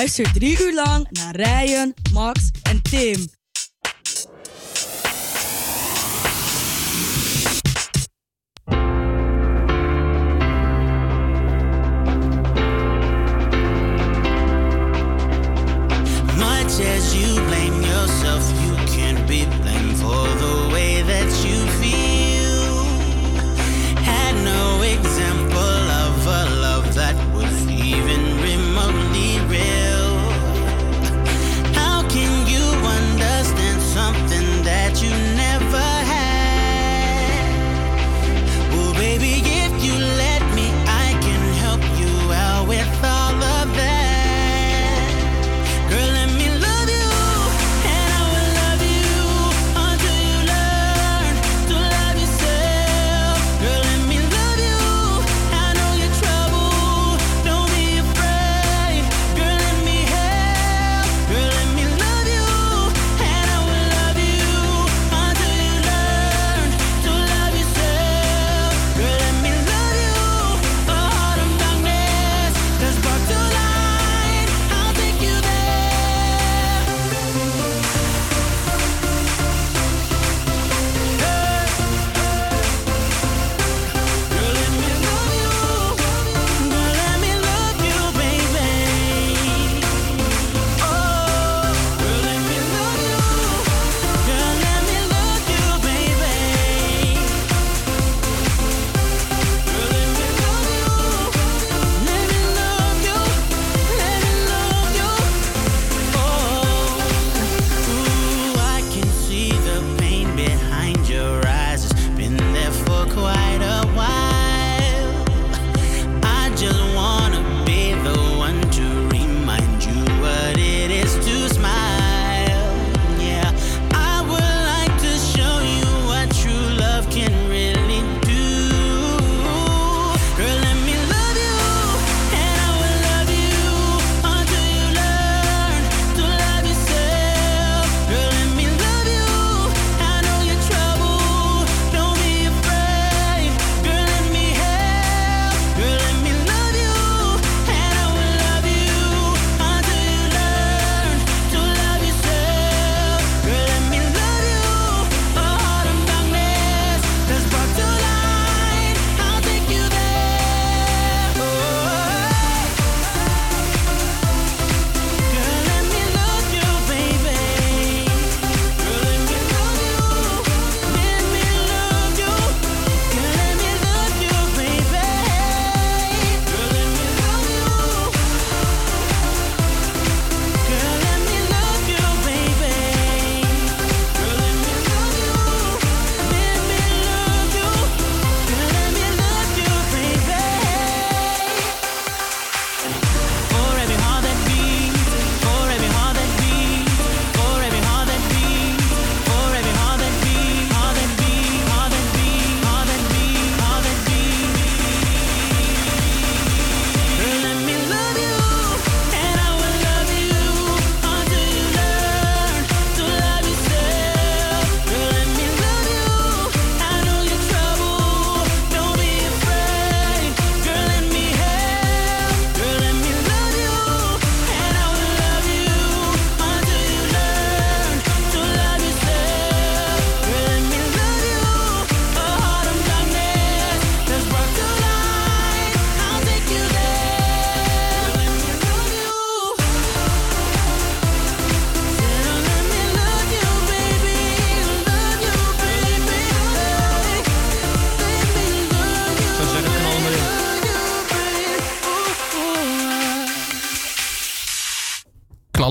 Luister drie uur lang naar Ryan, Max en Tim.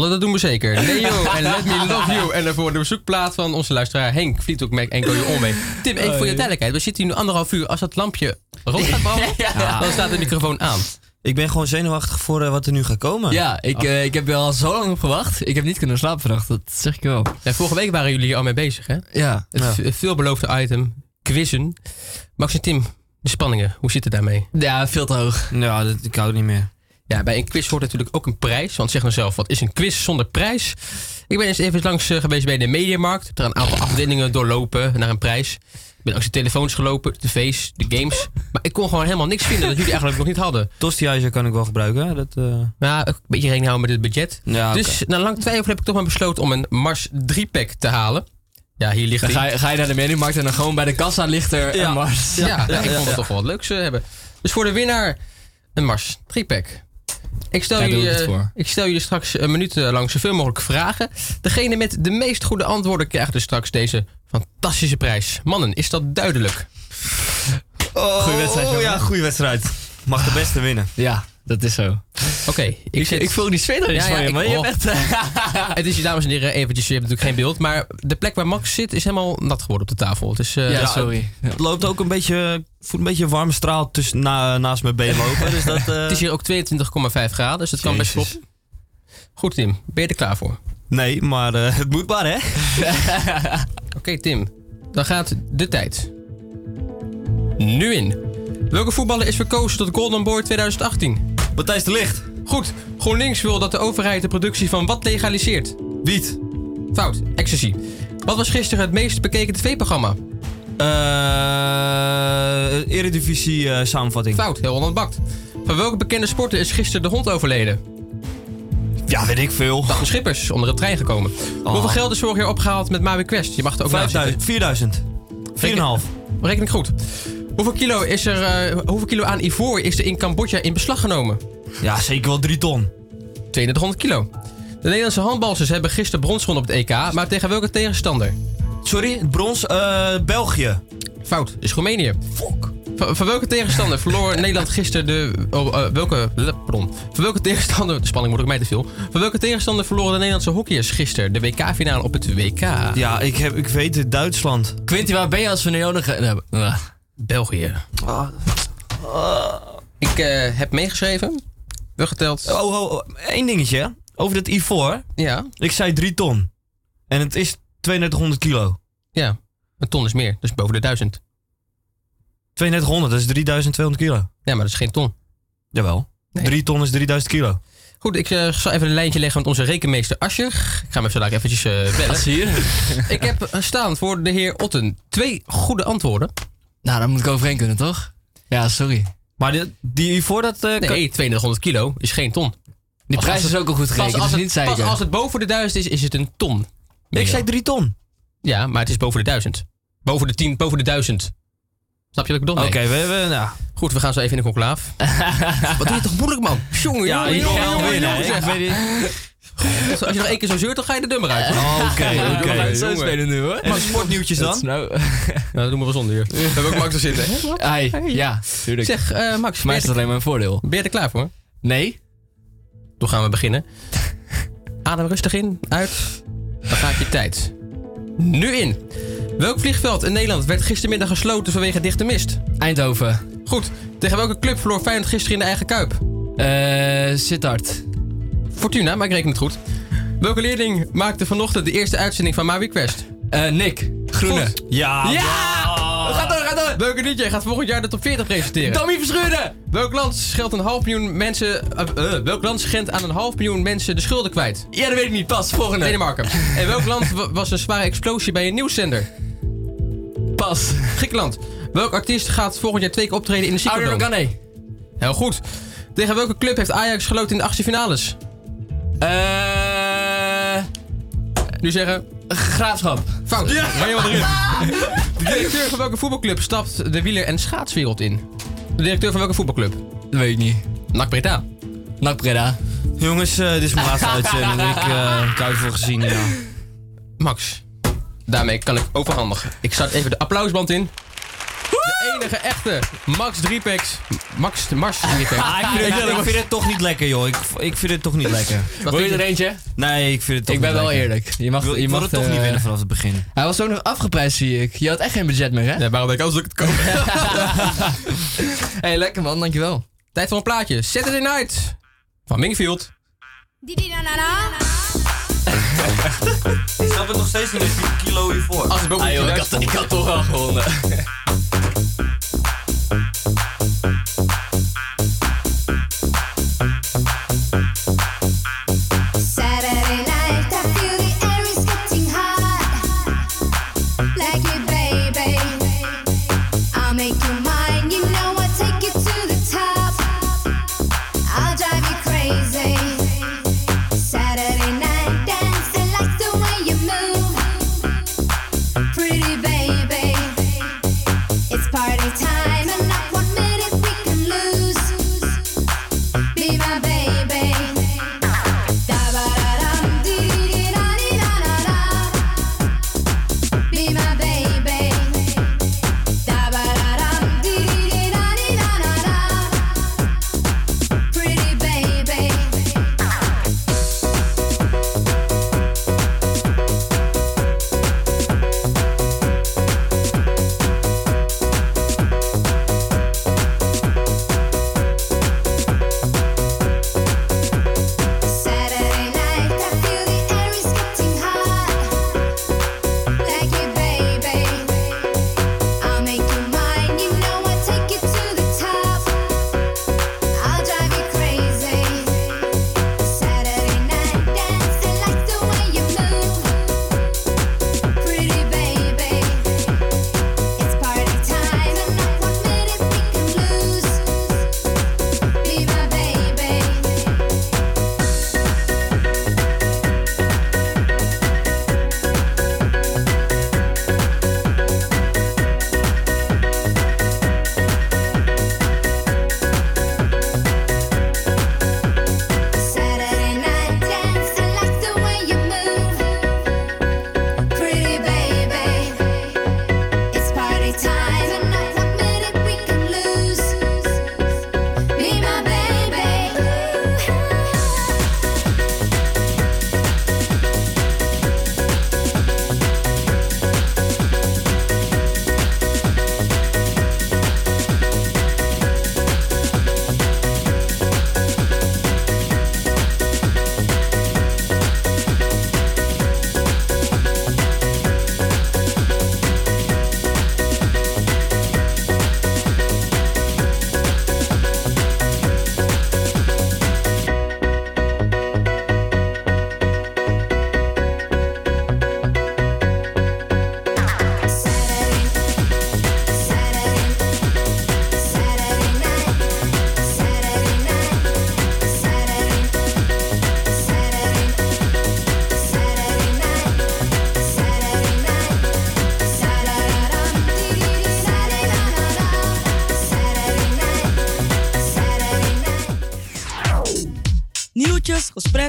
Dat doen we zeker. Neo en Let Me Love You. En daarvoor de bezoekplaat van onze luisteraar Henk Vliethoek Mac en Go You On mee. Tim, even voor je duidelijkheid. We zitten hier nu anderhalf uur. Als dat lampje rood gaat branden, Ja. dan staat de microfoon aan. Ik ben gewoon zenuwachtig voor eh, wat er nu gaat komen. Ja, ik, eh, ik heb er al zo lang op gewacht. Ik heb niet kunnen slapen vannacht, dat zeg ik wel. Ja, vorige week waren jullie hier al mee bezig, hè? Ja. Het Ja. veelbeloofde item, quizzen. Max en Tim, de spanningen, hoe zit het daarmee? Ja, veel te hoog. Ja, dat, ik hou het niet meer. Ja, bij een quiz hoort natuurlijk ook een prijs. Want zeg nou zelf, wat is een quiz zonder prijs? Ik ben eens even langs eh, geweest bij de Mediamarkt. Heb er een aantal afdelingen doorlopen naar een prijs. Ik ben langs de telefoons gelopen, de tv's, de games. Maar ik kon gewoon helemaal niks vinden dat jullie eigenlijk nog niet hadden. Tostihuizen kan ik wel gebruiken. hè? Dat, eh, Ja, een beetje rekening houden met het budget. Ja. Dus na lang twijfel heb ik toch maar besloten om een Mars 3-pack te halen. Ja, hier ligt Dan ga je, ga je naar de mediamarkt en dan gewoon bij de kassa ligt er Ja. een Mars. Ja, ja, ik vond het toch wel wat leuks eh, hebben. Dus voor de winnaar een Mars 3-pack. Ik stel, Daar doe jullie, ik het eh, voor. ik stel jullie straks een minuut eh, lang zoveel mogelijk vragen. Degene met de meest goede antwoorden krijgt dus straks deze fantastische prijs. Mannen, is dat duidelijk? Oh, Goeie wedstrijd, oh, jongen. ja, goede wedstrijd. Mag de beste winnen. Ja, dat is zo. Oké, ik, zit- ik voel die zweet van je, maar je oh. bent... Het is, dames en heren, eventjes, je hebt natuurlijk geen beeld. Maar de plek waar Max zit is helemaal nat geworden op de tafel. Het is, eh, Ja, sorry. Het loopt ook een beetje, ik voel een beetje een warme straal tussen, na, naast mijn been lopen. Dus dat, eh, Het is hier ook 22,5 graden, dus het kan best kloppen. Goed Tim, ben je er klaar voor? Nee, maar eh, het moet maar, hè? Oké Tim, dan gaat de tijd. Nu in. Welke voetballer is verkozen tot Golden Boy 2018? Matthijs de Licht. Goed. GroenLinks wil dat de overheid de productie van wat legaliseert? Wiet. Fout. Ecstasy. Wat was gisteren het meest bekeken tv-programma? Eh Eredivisie eh, samenvatting. Fout. Heel Holland bakt. Van welke bekende sporter is gisteren de hond overleden? Ja, weet ik veel. Dag de Schippers, onder de trein gekomen. Hoeveel geld is vorig jaar opgehaald met Maui Quest? Je mag er ook naast 5000, 4000. 4,5. Reken ik goed. Hoeveel kilo, is er, eh, hoeveel kilo aan ivoor is er in Cambodja in beslag genomen? Ja, zeker wel 3 ton. 3200 kilo. De Nederlandse handbalsters hebben gisteren brons gewonnen op het EK, maar tegen welke tegenstander? Sorry, het brons, eh, België. Fout, is Roemenië. Fuck. Van, van welke tegenstander verloor Nederland gisteren de. Oh, eh, welke. Pardon. Van welke tegenstander. De spanning wordt ook mij te veel. Van welke tegenstander verloren de Nederlandse hockeyers gisteren de WK-finale op het WK? Ja, ik, heb, ik weet het, Duitsland. Quinty, waar ben je als we nu nodig hebben? Ah. België. Ik eh, heb meegeschreven. Wel geteld. Oh, oh, oh, één dingetje. Over dat ivoor. Ja. Ik zei 3 ton. En het is 3200 kilo. Ja. Een ton is meer, dus boven de 1000. 3200, dat is 3200 kilo. Ja, maar dat is geen ton. Jawel. 3 ton is 3000 kilo. Goed, ik eh, zal even een lijntje leggen met onze rekenmeester Ascher. Ik ga hem even eventjes eh, bellen. Ik heb eh, staan voor de heer Otten twee goede antwoorden. Nou, daar moet ik overheen kunnen, toch? Ja, sorry. Maar die, die ivoor, dat... eh, Nee, kan- 2200 kilo is geen ton. Die prijs als is het- ook al goed pas gerekend, als dus het- niet zeiken. Pas als het boven de 1000 is, is het een ton. Ik zei 3 ton. Ja, maar het is boven de 1000. Boven de 10, boven de 1000. Snap je wat ik bedoel? Oké, Nee. we hebben... Nou, Goed, we gaan zo even in de conclaaf. wat doe je toch moeilijk, man? Jongen, ja, jongen, ik jongen, jongen, Als je nog één keer zo zeurt, dan ga je de dummer uit. Oh, Oké, oké. Zo spelen nu, hoor. De sportnieuwtjes dan? nou... Nou, dat doen we wel zonder hier. We hebben ook Max er zitten. Ai, ja, tuurlijk. Zeg, eh, Max, Voor mij is dat alleen maar een voordeel. ben je er klaar voor? Nee? Dan gaan we beginnen. Adem rustig in, uit. Dan gaat je tijd. Nu in. Welk vliegveld in Nederland werd gistermiddag gesloten vanwege dichte mist? Eindhoven. Goed. Tegen welke club verloor Feyenoord gisteren in de eigen kuip? Eh, Sittard. Fortuna, maar ik reken het goed. Welke leerling maakte vanochtend de eerste uitzending van My Quest? Eh, Nick. Groene. Goed. Ja. Ja! Ga door, ga door! Welke DJ gaat volgend jaar de top 40 presenteren? Tommy Verschuren! Welk land scheldt een half miljoen mensen... eh, eh, welk land schendt aan een half miljoen mensen de schulden kwijt? Ja, dat weet ik niet. Pas, volgende. Denemarken. En welk land wa- was een zware explosie bij een nieuwszender? Pas. Griekenland. Welk artiest gaat volgend jaar twee keer optreden in de Ouder Ziggo Dome? Gane. Heel goed. Tegen welke club heeft Ajax geloten in de achtste finales? Eh... Nu zeggen... Graafschap. Fout. Ja. Ben je wel erin? De directeur van welke voetbalclub stapt de wieler- en schaatswereld in? De directeur van welke voetbalclub? Dat weet ik niet. NAC Breda. Nak Breda. Jongens, eh, dit is mijn laatste uitzending. Ik, eh, ik hou ervoor gezien, ja. Max. Daarmee kan ik overhandigen. Ik start even de applausband in. De enige echte Max Driepex. Max Mars Driepex. Ah, ik, vind het, ik vind het toch niet lekker, joh. Ik, ik vind het toch niet lekker. Wil je er eentje? Nee, ik vind het toch Ik ben wel lekker. eerlijk. Je mag, Ik wil- je ik mag het toch eh, niet winnen vanaf het begin. Hij was ook nog afgeprijsd, zie ik. Je had echt geen budget meer, hè? Ja, waarom denk ik als ik het koop? hey, lekker man, dankjewel. Tijd voor een plaatje. Saturday Night. Van Mingfield. Ik snap het nog steeds niet met die kilo hiervoor. Als ook Ah, joh, ik, had, ik had toch wel gewonnen. Thank you.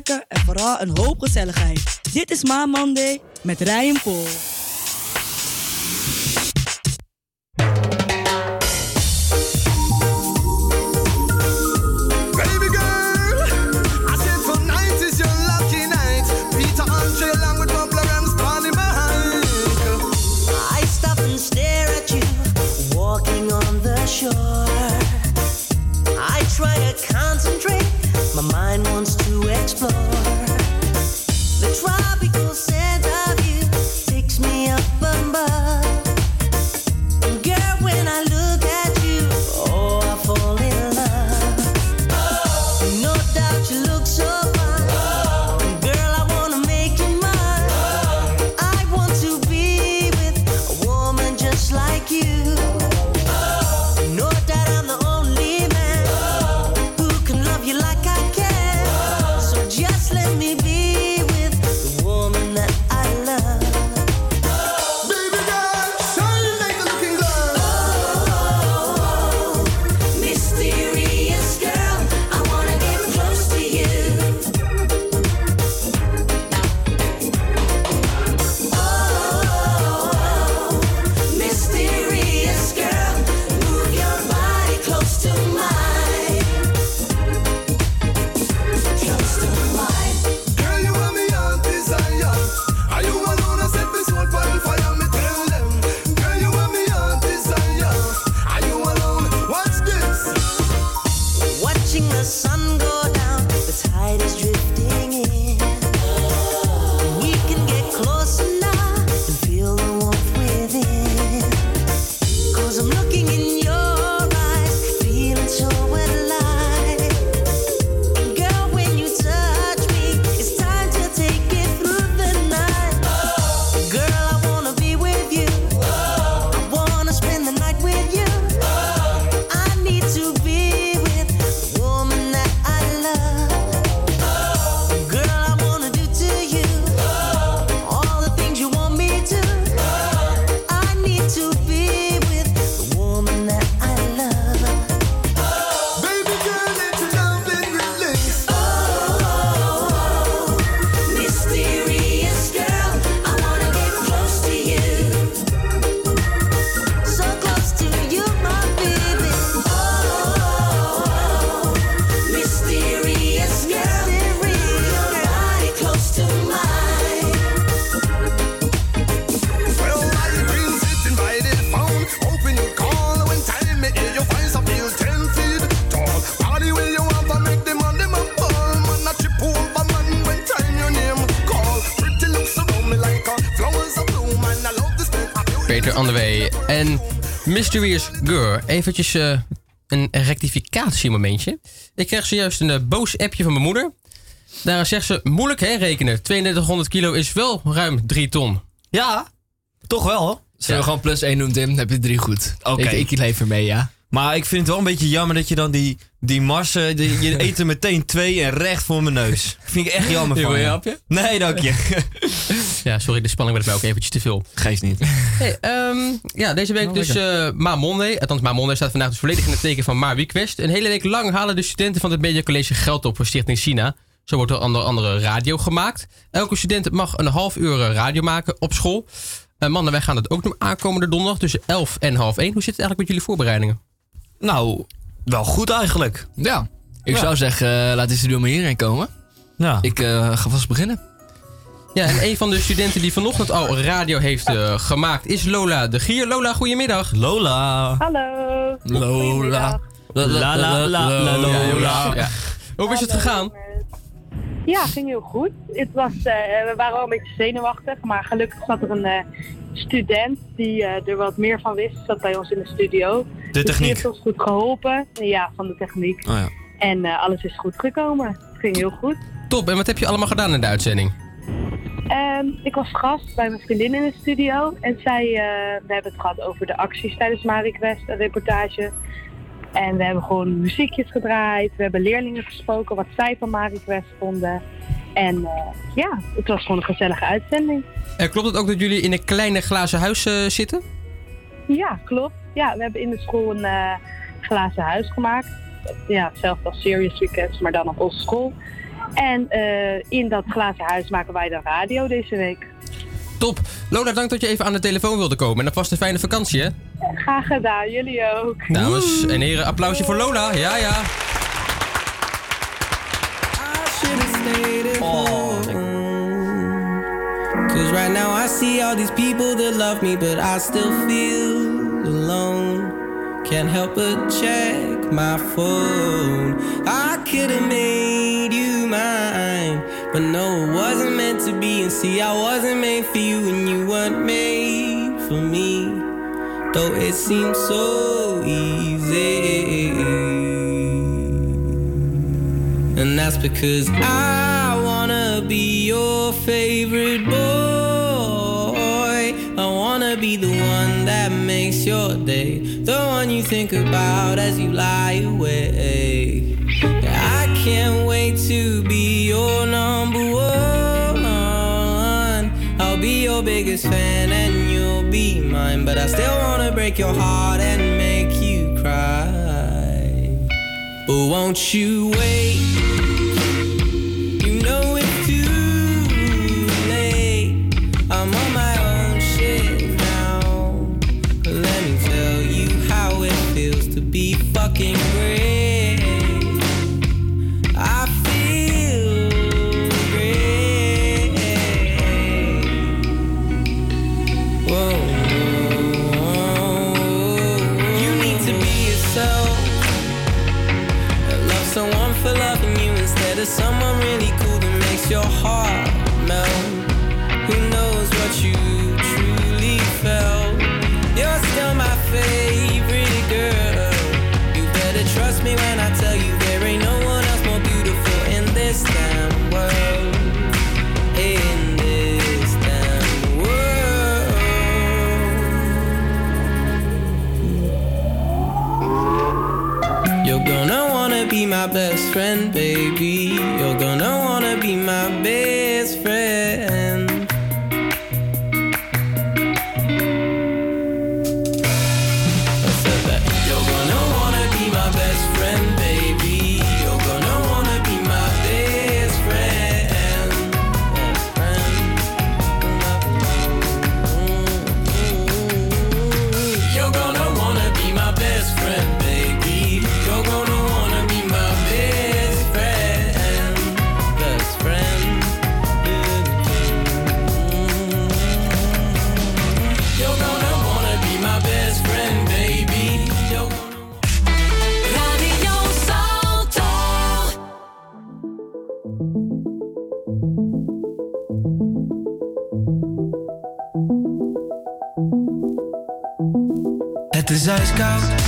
En vooral een hoop gezelligheid. Dit is Ma Monday met Ryan. Mysterious Girl. Eventjes eh, een rectificatiemomentje. Ik kreeg zojuist een eh, boos appje van mijn moeder. Daar zegt ze, moeilijk hè rekenen. 3200 kilo is wel ruim 3 ton. Ja, toch wel. Zullen we gewoon plus 1 doen, Tim? Dan heb je drie goed. Oké. Ik, ik leef ermee, ja. Maar ik vind het wel een beetje jammer dat je dan die, die marsen... die- je eet er meteen twee en recht voor mijn neus. Vind ik echt jammer Wil van je je. een hapje? Nee, dank je. Ja, sorry, de spanning werd bij ook eventjes te veel. Geest niet. Hey, ehm, ja, deze week Oh, dus eh Ma Monday. Althans, Ma Monday staat vandaag dus volledig in het teken van Ma Request. Een hele week lang halen de studenten van het Media College geld op voor Stichting China. Zo wordt er onder andere radio gemaakt. Elke student mag een half uur eh, radio maken op school. Eh mannen, wij gaan het ook doen aankomende donderdag tussen 11 en half 1. Hoe zit het eigenlijk met jullie voorbereidingen? Nou, wel goed eigenlijk. Ja. Ik Ja. zou zeggen, eh, laat die studio maar hierheen komen. Ja. Ik eh, ga vast beginnen. Ja, en een van de studenten die vanochtend al radio heeft eh, gemaakt is Lola de Gier. Lola, goedemiddag. Lola. Hallo. Lola. La la la la la Lola. Ja. Hoe is het gegaan? Ja, ging heel goed. Het was, eh, we waren wel een beetje zenuwachtig, maar gelukkig zat er een eh, student die eh, er wat meer van wist, zat bij ons in de studio. Dus die techniek. heeft ons goed geholpen, ja, van de techniek. Oh ja. En alles is goed gekomen. Het ging heel goed. Top, en wat heb je allemaal gedaan in de uitzending? Ehm, ik was gast bij mijn vriendin in de studio en zij, we hebben het gehad over de acties tijdens Mariquest, een reportage. En we hebben gewoon muziekjes gedraaid, we hebben leerlingen gesproken wat zij van Mariquest vonden. En eh, ja, het was gewoon een gezellige uitzending. En klopt het ook dat jullie in een kleine glazen huis eh, zitten? Ja, klopt. Ja, we hebben in de school een eh, glazen huis gemaakt. Ja, hetzelfde als Serious Weekends, maar dan op onze school. En in dat glazen huis maken wij dan radio deze week. Top. Lola, dank dat je even aan de telefoon wilde komen. En alvast een fijne vakantie, hè? Graag gedaan, jullie ook. Dames en heren, applausje voor Lola. Ja, ja. Cause right now I see all these people that love me, but I still feel alone. Can't help but check my phone. I could have made you mine, but no, it wasn't meant to be. And see, I wasn't made for you, and you weren't made for me. Though it seems so easy. And that's because I wanna be your favorite boy. I wanna be the one that makes your day, the one you think about as you lie awake. Can't wait to be your number one. I'll be your biggest fan and you'll be mine, but I still wanna break your heart and make you cry. But won't you wait? My best friend, baby. Het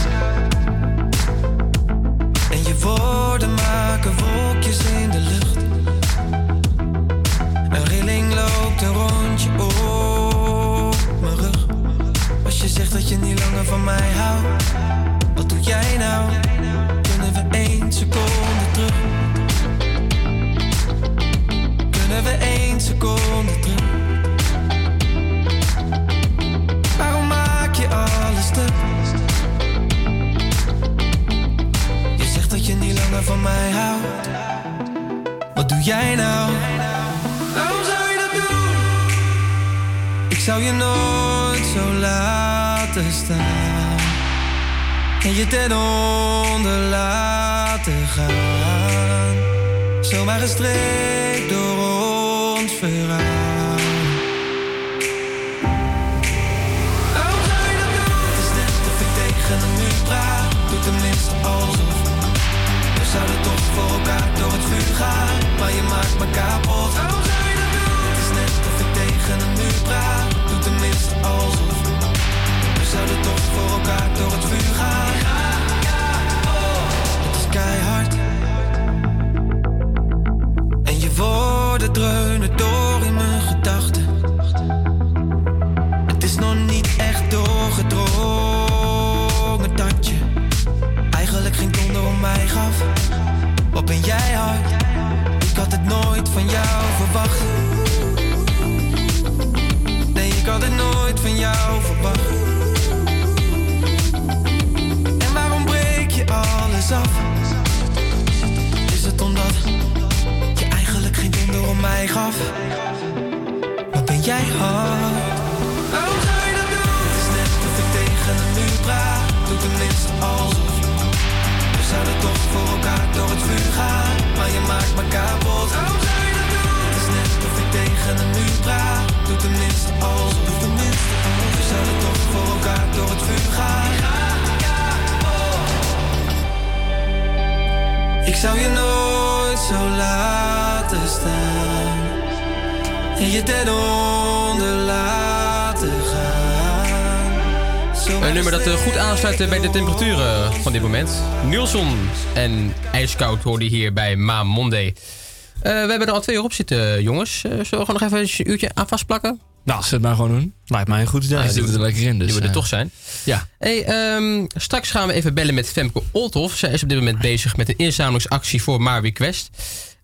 Nielson en IJskoud hoorde je hier bij Ma Monday. Eh, we hebben er al twee uur op zitten, jongens. Eh, zullen we gewoon nog even een uurtje aan vastplakken? Nou, Zullen we het maar gewoon doen? Lijkt mij een goed idee. Ja, die zitten er lekker in. Dus, die we er eh, toch zijn. Ja. Hey, ehm, straks gaan we even bellen met Femke Olthoff. Zij is op dit moment bezig met een inzamelingsactie voor Maar Request.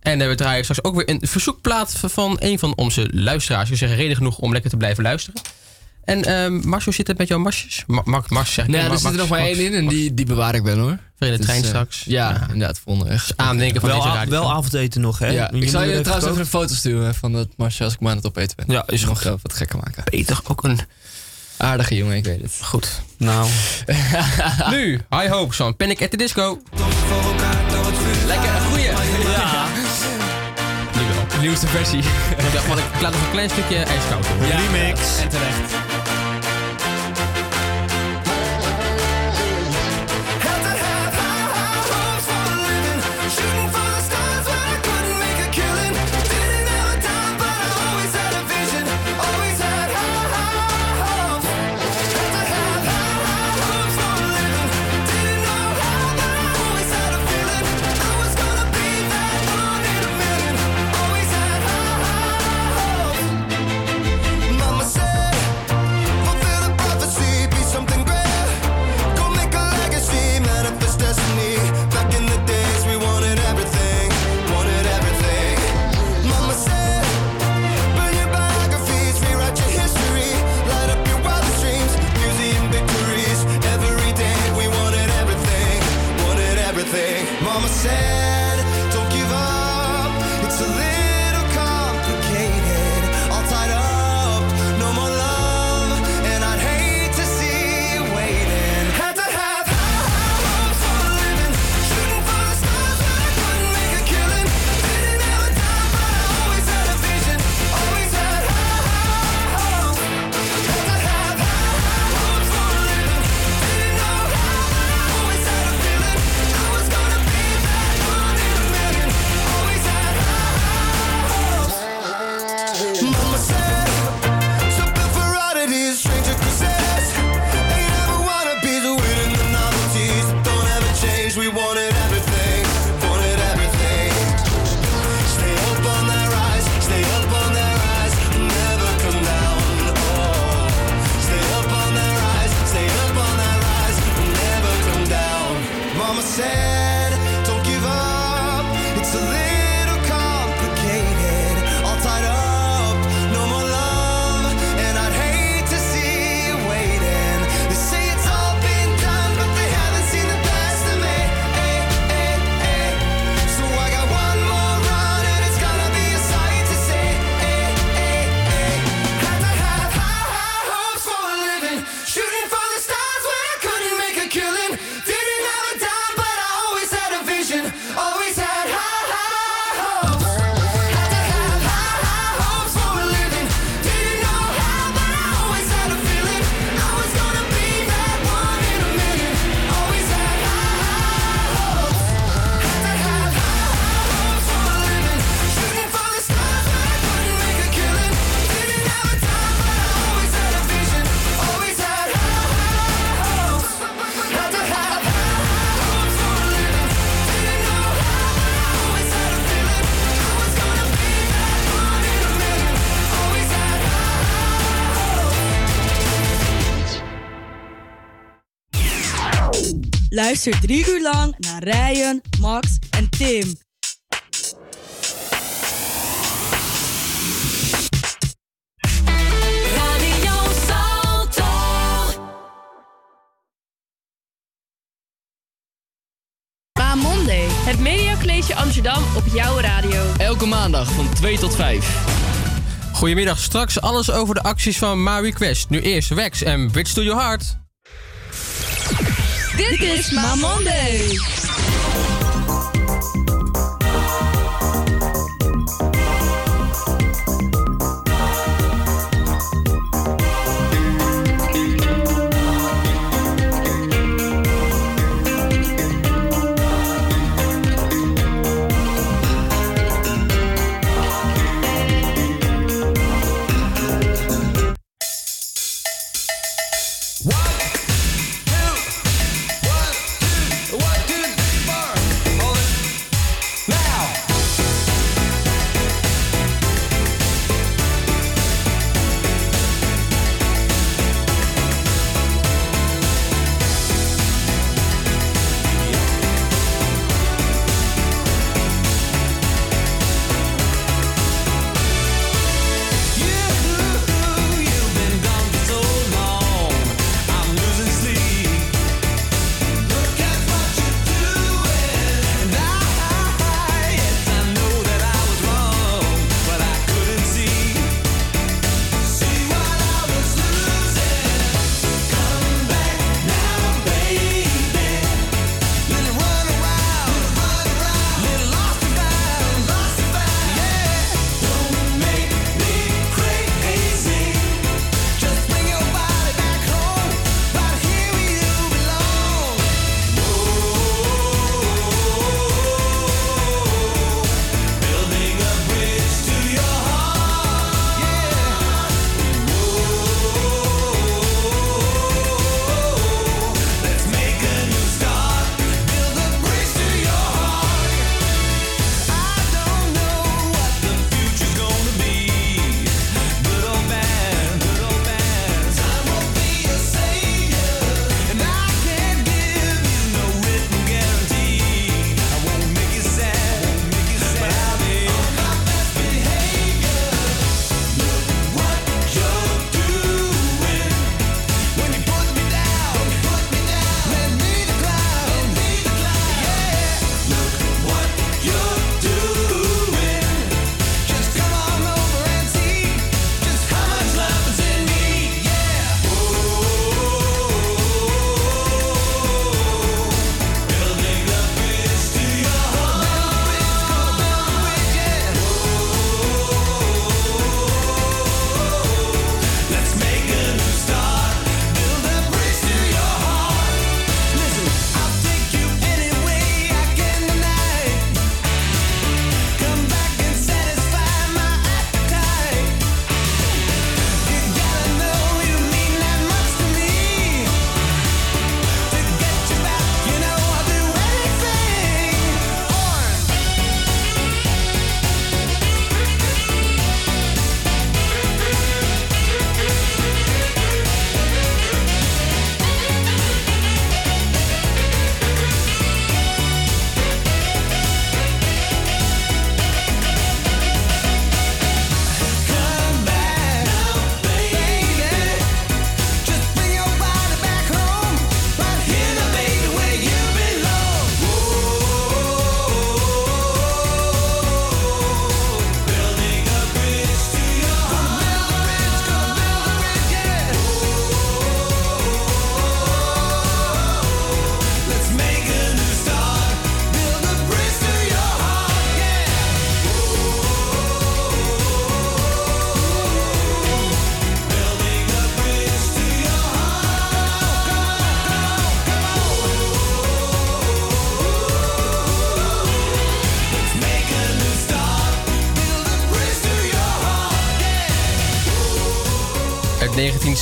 En eh, we draaien straks ook weer een verzoekplaat van een van onze luisteraars. Die zeggen reden genoeg om lekker te blijven luisteren. En ehm Mars, hoe zit het met jouw marsjes? Ma Mars zeg ik. Nee, Ma- er zit er nog maar één in en die, die bewaar ik wel hoor. Voor in de Dus, trein eh, straks. Ja, inderdaad, volgende weg. aandenken van wel, deze radio. wel avondeten nog, hè? Ja, ik zal je trouwens even een foto sturen van dat marsje als ik maar aan het opeten ben. Ja, is nog wat gekker maken. Peter, ook een Aardige jongen, ik weet het. Goed. Nou. nu, High Hopes van Panic at the Disco. Lekker, een goeie. Ja. Nu wel. Nieuwste versie. Ik dacht, ik laat nog een klein stukje ijskoud. Ja, Remix. En terecht. Luister drie uur lang naar Ryan, Max en Tim. Monday. Het Media College Amsterdam op jouw radio. Elke maandag van 2 tot 5. Goedemiddag, straks alles over de acties van My Request. Nu eerst Wax en Bridge to Your Heart. Dit is Ma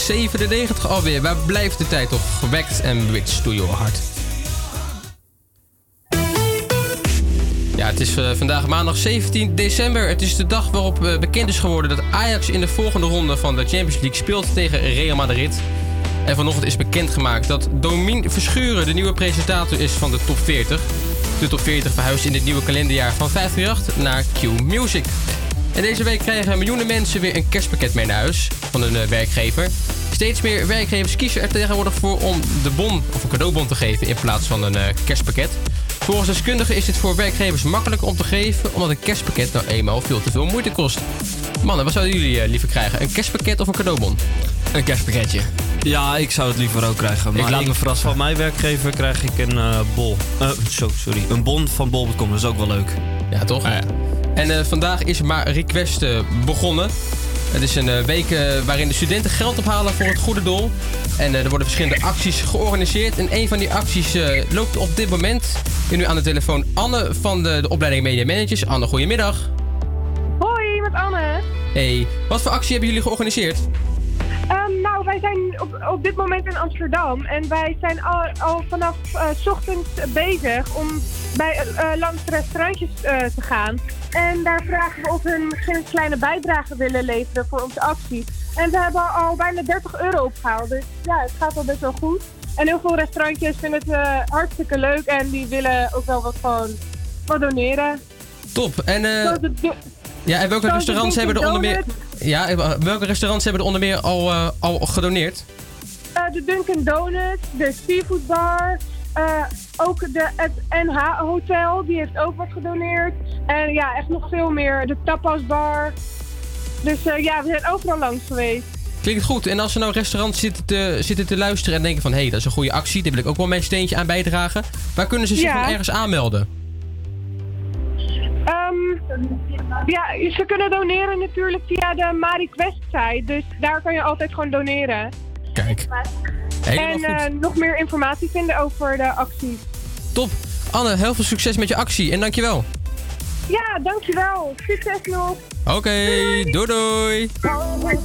1997 alweer. Waar blijft de tijd toch? Gewekt en Bridge to Your Heart. Ja, het is eh, vandaag maandag 17 december. Het is de dag waarop eh, bekend is geworden dat Ajax in de volgende ronde van de Champions League speelt tegen Real Madrid. En vanochtend is bekendgemaakt dat Domien Verschuren de nieuwe presentator is van de Top 40. De Top 40 verhuist in dit nieuwe kalenderjaar van 538 naar Q Music. En deze week krijgen miljoenen mensen weer een kerstpakket mee naar huis van hun eh, werkgever. Steeds meer werkgevers kiezen er tegenwoordig voor om de bon of een cadeaubon te geven in plaats van een eh, kerstpakket. Volgens deskundigen is dit voor werkgevers makkelijker om te geven, omdat een kerstpakket nou eenmaal veel te veel moeite kost. Mannen, wat zouden jullie eh, liever krijgen? Een kerstpakket of een cadeaubon? Een kerstpakketje. Ja, ik zou het liever ook krijgen. Maar Ik laat me verrassen. Van mijn werkgever krijg ik een eh, bol. Eh, zo, sorry. Een bon van bol.com. Dat is ook wel leuk. Ja, toch? En eh, vandaag is maar Request begonnen. Het is een eh, week eh, waarin de studenten geld ophalen voor het goede doel. En eh, er worden verschillende acties georganiseerd. En een van die acties loopt op dit moment. En nu aan de telefoon Anne van de, de opleiding Media Managers. Anne, goedemiddag. Hoi, met Anne. Hey, wat voor actie hebben jullie georganiseerd? Wij zijn op, op dit moment in Amsterdam en wij zijn al, al vanaf eh, 's ochtends bezig om bij, eh, langs restaurantjes te gaan. En daar vragen we of hun geen kleine bijdrage willen leveren voor onze actie. En we hebben al bijna 30 euro opgehaald, dus ja, het gaat al best wel goed. En heel veel restaurantjes vinden het hartstikke leuk en die willen ook wel wat gewoon wat doneren. Top. En, ja, en welke restaurants hebben er onder meer... Ja, welke restaurants hebben er onder meer al, eh, al gedoneerd? Eh, de Dunkin' Donuts, de Seafood Bar, eh, ook de, het NH Hotel, die heeft ook wat gedoneerd. En ja, echt nog veel meer. De Tapas Bar. Dus ja, we zijn overal langs geweest. Klinkt goed. En als er nou restaurants zitten te, zitten te luisteren en denken van... hé, hey, dat is een goede actie, daar wil ik ook wel mijn steentje aan bijdragen. Waar kunnen ze zich Ja. dan ergens aanmelden? Ehm, ja, ze kunnen doneren natuurlijk via de Marie Quest site. Dus daar kan je altijd gewoon doneren. Kijk. Helemaal en goed. eh, nog meer informatie vinden over de acties. Top. Anne, heel veel succes met je actie en dankjewel. Ja, dankjewel. Succes nog. Oké, doei doei. Let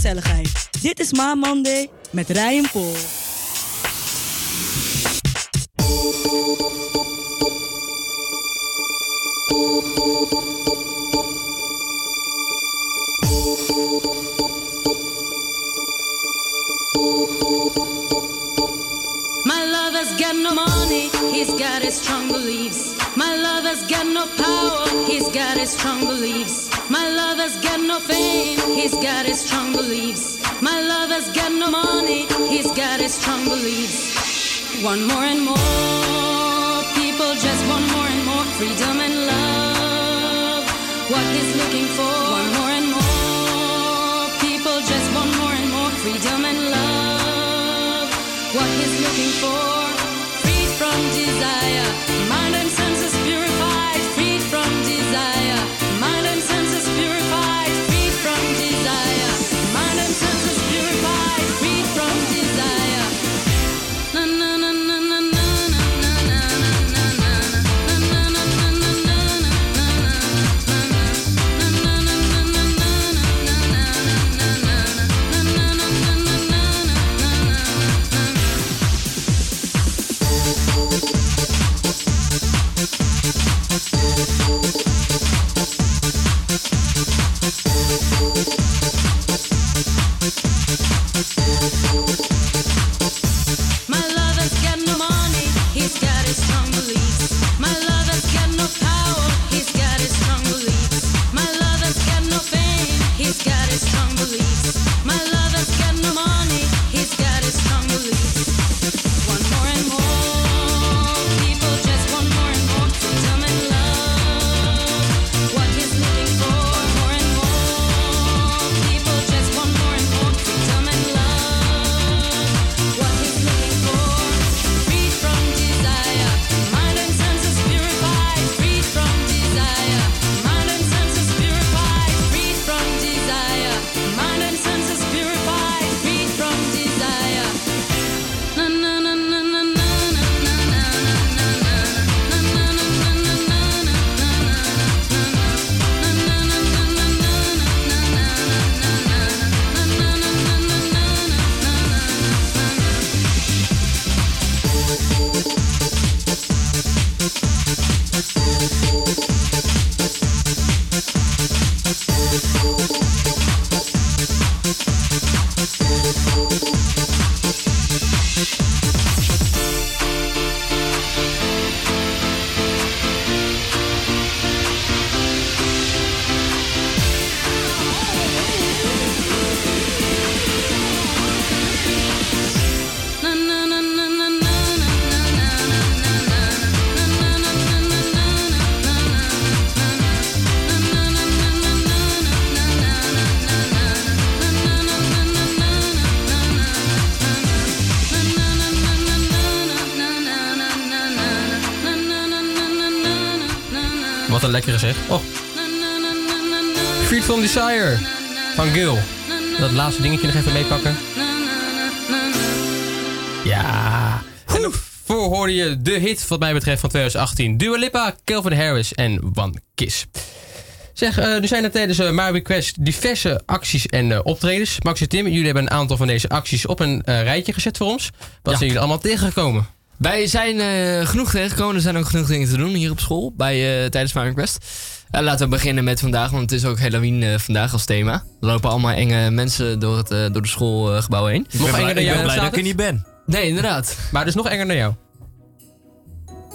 gezelligheid. Dit is Ma Monday met Ryan Paul. My lover's got no money, he's got his strong beliefs. My lover's got no power, he's got his strong beliefs. My lover's got no fame, he's got his strong beliefs. My lover's got no money, he's got his strong beliefs. One more and more, people just want more and more freedom and love. What he's looking for, one more and more, people just want more and more freedom and love. What he's looking for, freed from desire, lekkere zeg. Oh. Freed from Desire van Gil. Dat laatste dingetje nog even meepakken. Ja. En daarvoor hoorde je de hit wat mij betreft van 2018. Dua Lipa, Calvin Harris en One Kiss. Zeg, eh, er zijn er tijdens uh, My Request diverse acties en eh, optredens. Max en Tim, jullie hebben een aantal van deze acties op een eh, rijtje gezet voor ons. Wat zijn jullie allemaal tegengekomen? Wij zijn eh, genoeg tegengekomen. Er zijn ook genoeg dingen te doen hier op school bij, eh, tijdens My Request. Eh, laten we beginnen met vandaag, want het is ook Halloween vandaag als thema. Er lopen allemaal enge mensen door, het, door de schoolgebouw heen. Nog enger dan jou, Status? ben. Nee, inderdaad. Maar dus nog enger dan jou.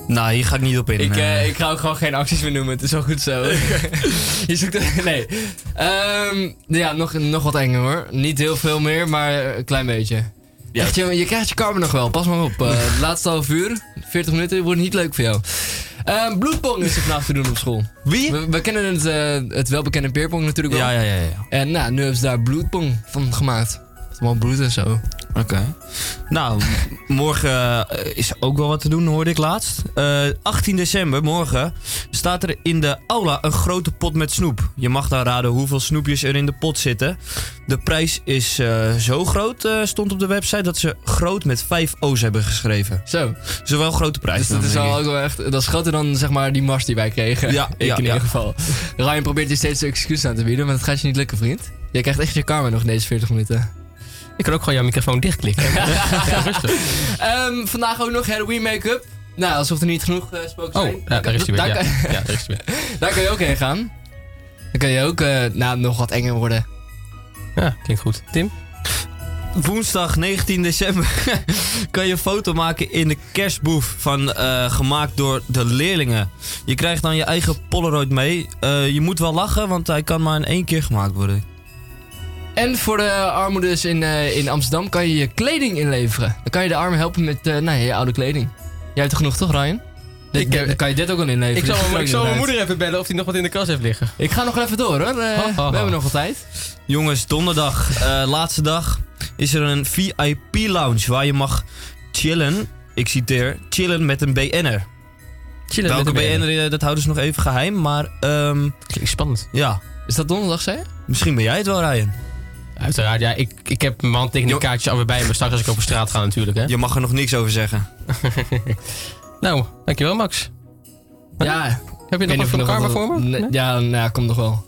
Nou, hier ga ik niet op in. Ik, ik ga ook gewoon geen acties meer noemen. Het is wel goed zo. je zoekt er, nee. Ehm, ja, nog, nog wat enger hoor. Niet heel veel meer, maar een klein beetje. Echt, je, je krijgt je karma nog wel. Pas maar op. Het laatste half uur, 40 minuten, wordt niet leuk voor jou. Ehm bloedpong is er vandaag te doen op school. Wie? We, we kennen het, eh, het welbekende peerpong natuurlijk wel. Ja, ja, ja, ja. En nou, nu hebben ze daar bloedpong van gemaakt. Allemaal bloed en zo. Oké. Nou, morgen eh, is ook wel wat te doen, hoorde ik laatst. Eh, 18 december, morgen, staat er in de aula een grote pot met snoep. Je mag dan raden hoeveel snoepjes er in de pot zitten. De prijs is eh, zo groot, eh, stond op de website, dat ze groot met 5 O's hebben geschreven. Zo. Zowel grote prijs. Dus dat dan, is ik. ook wel echt, dat is groter dan zeg maar die mars die wij kregen. Ja, ik ja, in ja. ieder geval. Ryan probeert je steeds excuses aan te bieden, maar dat gaat je niet lukken, vriend. Jij krijgt echt je karma nog in deze 40 minuten. Ik kan ook gewoon jouw microfoon dichtklikken. ja, rustig. Ehm, vandaag ook nog Halloween make-up. Nou, alsof er niet genoeg uh, spoken Oh, zijn. ja, daar is hij weer. Daar Ja, kan, ja, daar is hij weer. daar kan je ook heen gaan. Dan kan je ook eh, nou, nog wat enger worden. Ja, klinkt goed. Tim? Woensdag 19 december kan je een foto maken in de kerstboef van, eh, gemaakt door de leerlingen. Je krijgt dan je eigen Polaroid mee. Eh, je moet wel lachen, want hij kan maar in één keer gemaakt worden. En voor de armoedes in, eh, in Amsterdam kan je je kleding inleveren. Dan kan je de armen helpen met eh, nou, ja, je oude kleding. Jij hebt er genoeg toch, Ryan? Dit- Ik, eh, dan kan je dit ook al inleveren. Ik zal, is ik zal mijn moeder even bellen of hij nog wat in de kast heeft liggen. Ik ga nog even door hoor. Ha, ha, ha. We hebben nog wat tijd. Jongens, donderdag, laatste dag, is er een VIP-lounge waar je mag chillen. Ik citeer, chillen met een BN'er. Chillen Welke met een BN'er, dat houden ze nog even geheim, maar... ehm Klinkt spannend. Ja. Is dat donderdag, zei je? Misschien ben jij het wel, Ryan. Uiteraard, ja. Ik, ik heb mijn handtekeningkaartjes alweer bij me straks als ik over straat ga natuurlijk. Hè. Je mag er nog niks over zeggen. nou, dankjewel Max. Ja. Heb je nog wat van karma voor me? Nee, Ja, nou, ja, komt nog wel.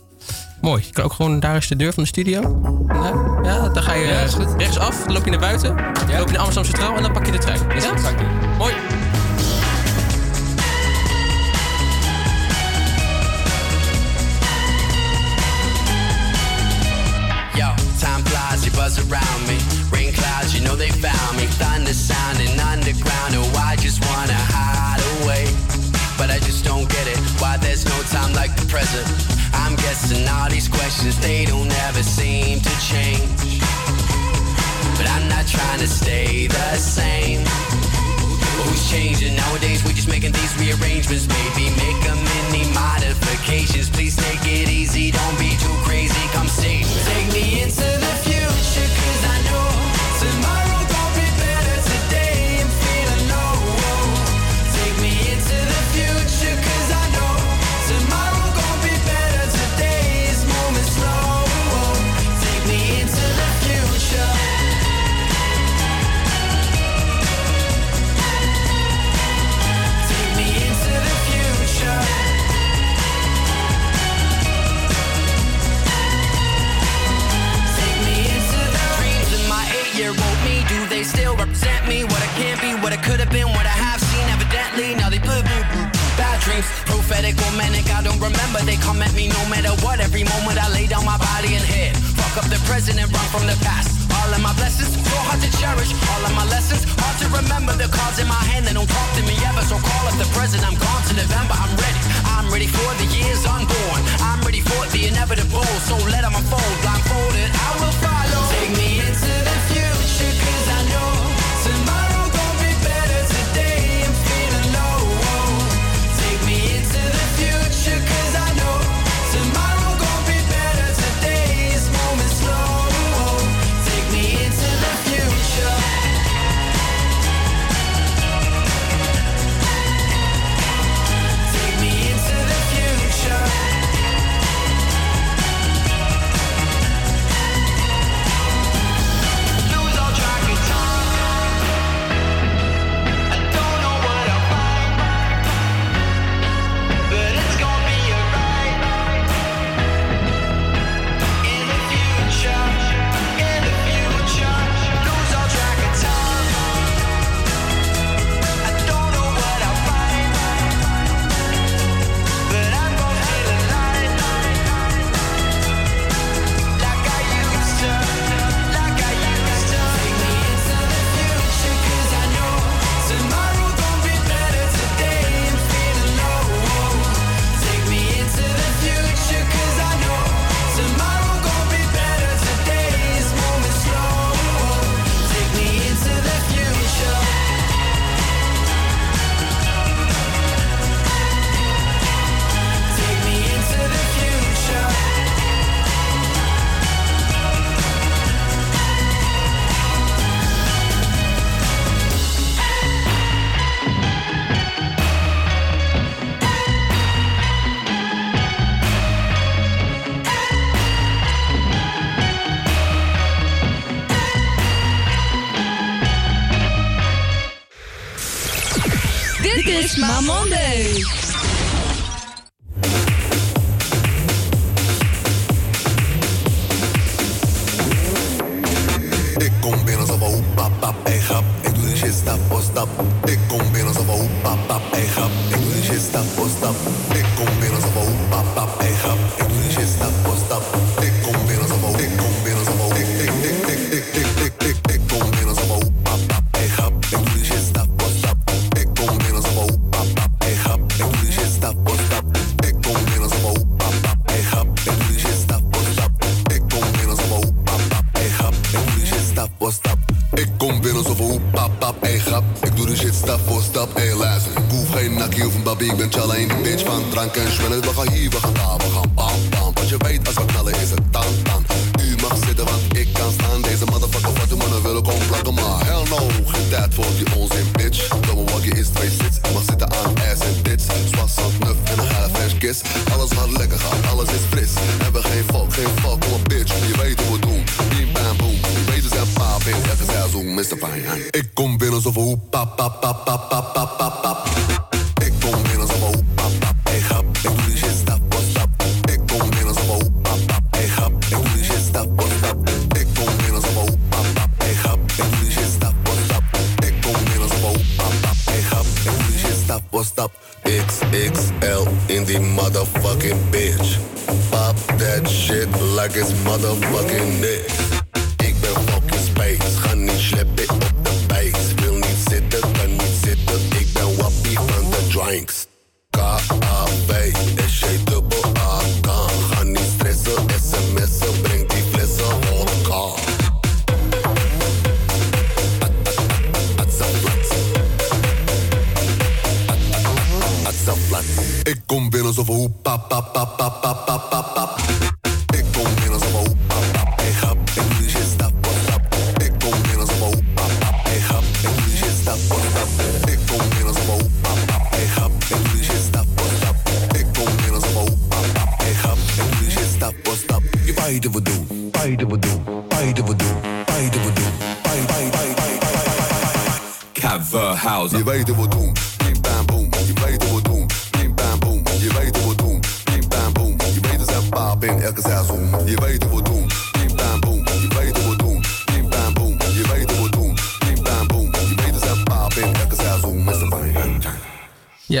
Mooi. Je kan ook gewoon, daar is de deur van de studio. Nou, ja, dan ga je Ja, rechtsaf, dan loop je naar buiten, dan loop je naar Amsterdam Centraal en dan pak je de trein. Is ja? Mooi. Flies, you buzz around me. Rain clouds, you know they found me. Thunder sounding underground, oh, I just wanna hide away. But I just don't get it, why there's no time like the present. I'm guessing all these questions, they don't ever seem to change. But I'm not trying to stay the same. Who's changing? Nowadays we're just making these rearrangements. Maybe make a mini modifications. Please take it easy, don't be too crazy. Come see. Take me into the Prophetic or manic, I don't remember. They come at me no matter what. Every moment I lay down my body and head. Fuck up the present and run from the past. All of my blessings, so hard to cherish. All of my lessons, hard to remember. The cards in my hand, they don't talk to me ever. So call up the present, I'm gone to November. I'm ready. I'm ready for the years unborn. I'm ready for the inevitable. So let them unfold. Blindfolded, I will follow. Take me into the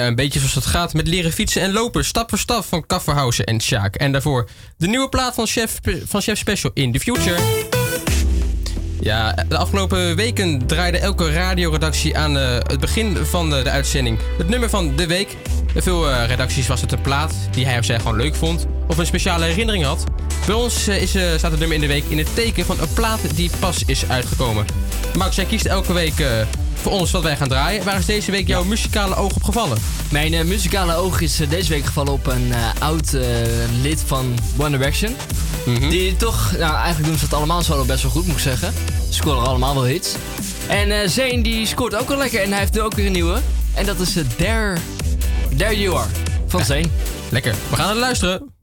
een beetje zoals het gaat met leren fietsen en lopen. Stap voor stap van Kafferhausen en Sjaak. En daarvoor de nieuwe plaat van Chef, van Chef Special in the Future. Ja, de afgelopen weken draaide elke radioredactie aan eh, het begin van de, uitzending het nummer van de week. Veel eh, redacties was het een plaat die hij of zij gewoon leuk vond of een speciale herinnering had. Bij ons eh, staat het nummer in de week in het teken van een plaat die pas is uitgekomen. Max, jij kiest elke week voor ons wat wij gaan draaien. Waar is deze week jouw muzikale oog op gevallen? Mijn eh, muzikale oog is eh, deze week gevallen op een eh, oud lid van One Direction. Mhm. Die toch, nou eigenlijk doen ze het allemaal zo best wel goed moet ik zeggen. Ze scoren allemaal wel hits. En Zane die scoort ook wel lekker en hij heeft nu ook weer een nieuwe. En dat is There, There You Are van. Zane. Lekker, we gaan het luisteren.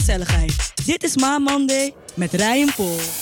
Gezelligheid. Dit is Ma Monday met Ryan Paul.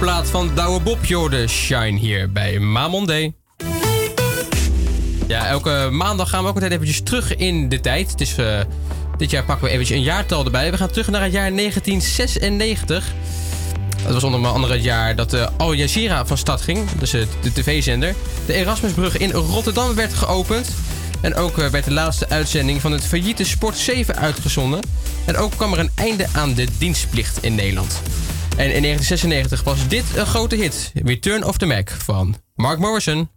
Nieuwe plaat van Douwe Bob Jorde Shine hier bij Mamonday. Ja, elke maandag gaan we ook meteen eventjes terug in de tijd. Eh, dit jaar pakken we eventjes een jaartal erbij. We gaan terug naar het jaar 1996. Dat was onder andere het jaar dat de Al Jazeera van stad ging. Dus de tv-zender. De Erasmusbrug in Rotterdam werd geopend. En ook eh, werd de laatste uitzending van het failliete Sport 7 uitgezonden. En ook kwam er een einde aan de dienstplicht in Nederland. En in 1996 was dit een grote hit. Return of the Mac van Mark Morrison.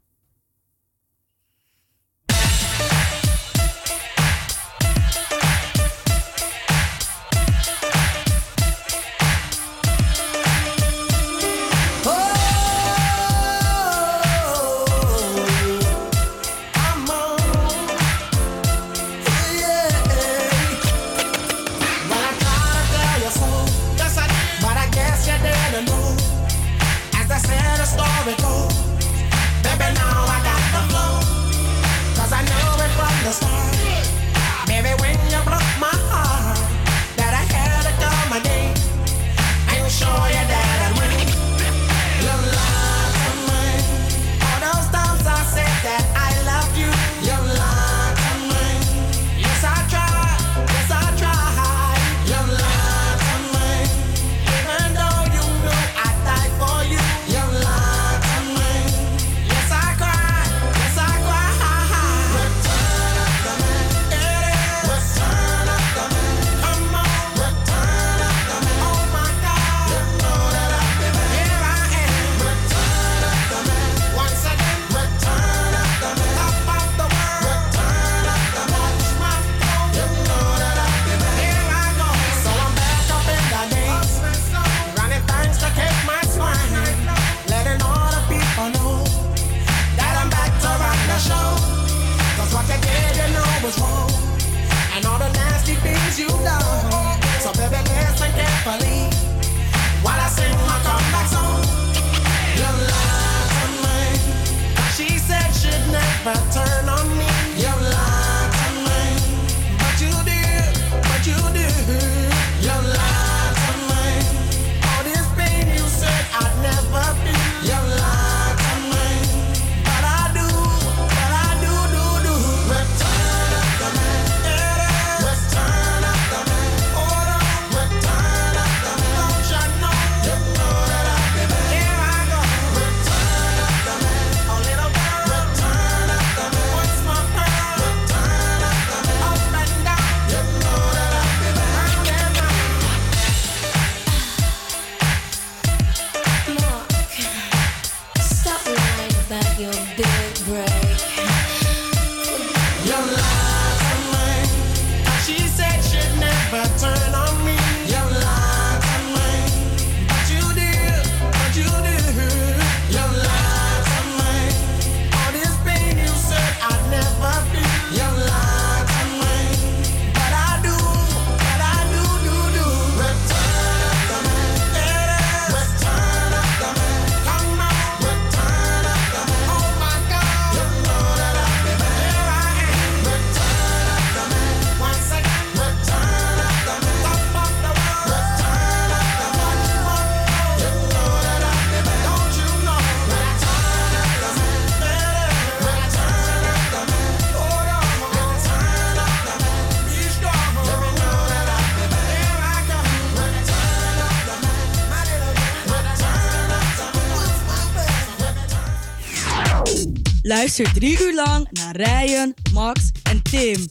Luister drie uur lang naar Ryan, Max en Tim.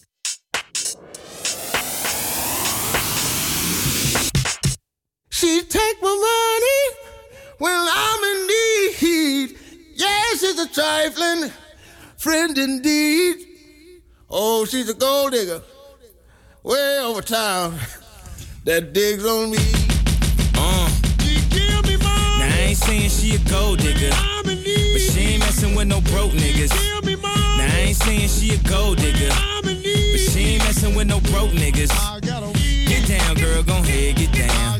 She take my money when I'm in need. Yes, she's a trifling friend indeed. Oh, she's a gold digger way over town that digs on me. Uh. Now I ain't saying she a gold digger, saying she a gold digger, but she ain't messing with no broke niggas. Get down, girl, gon' head, get down.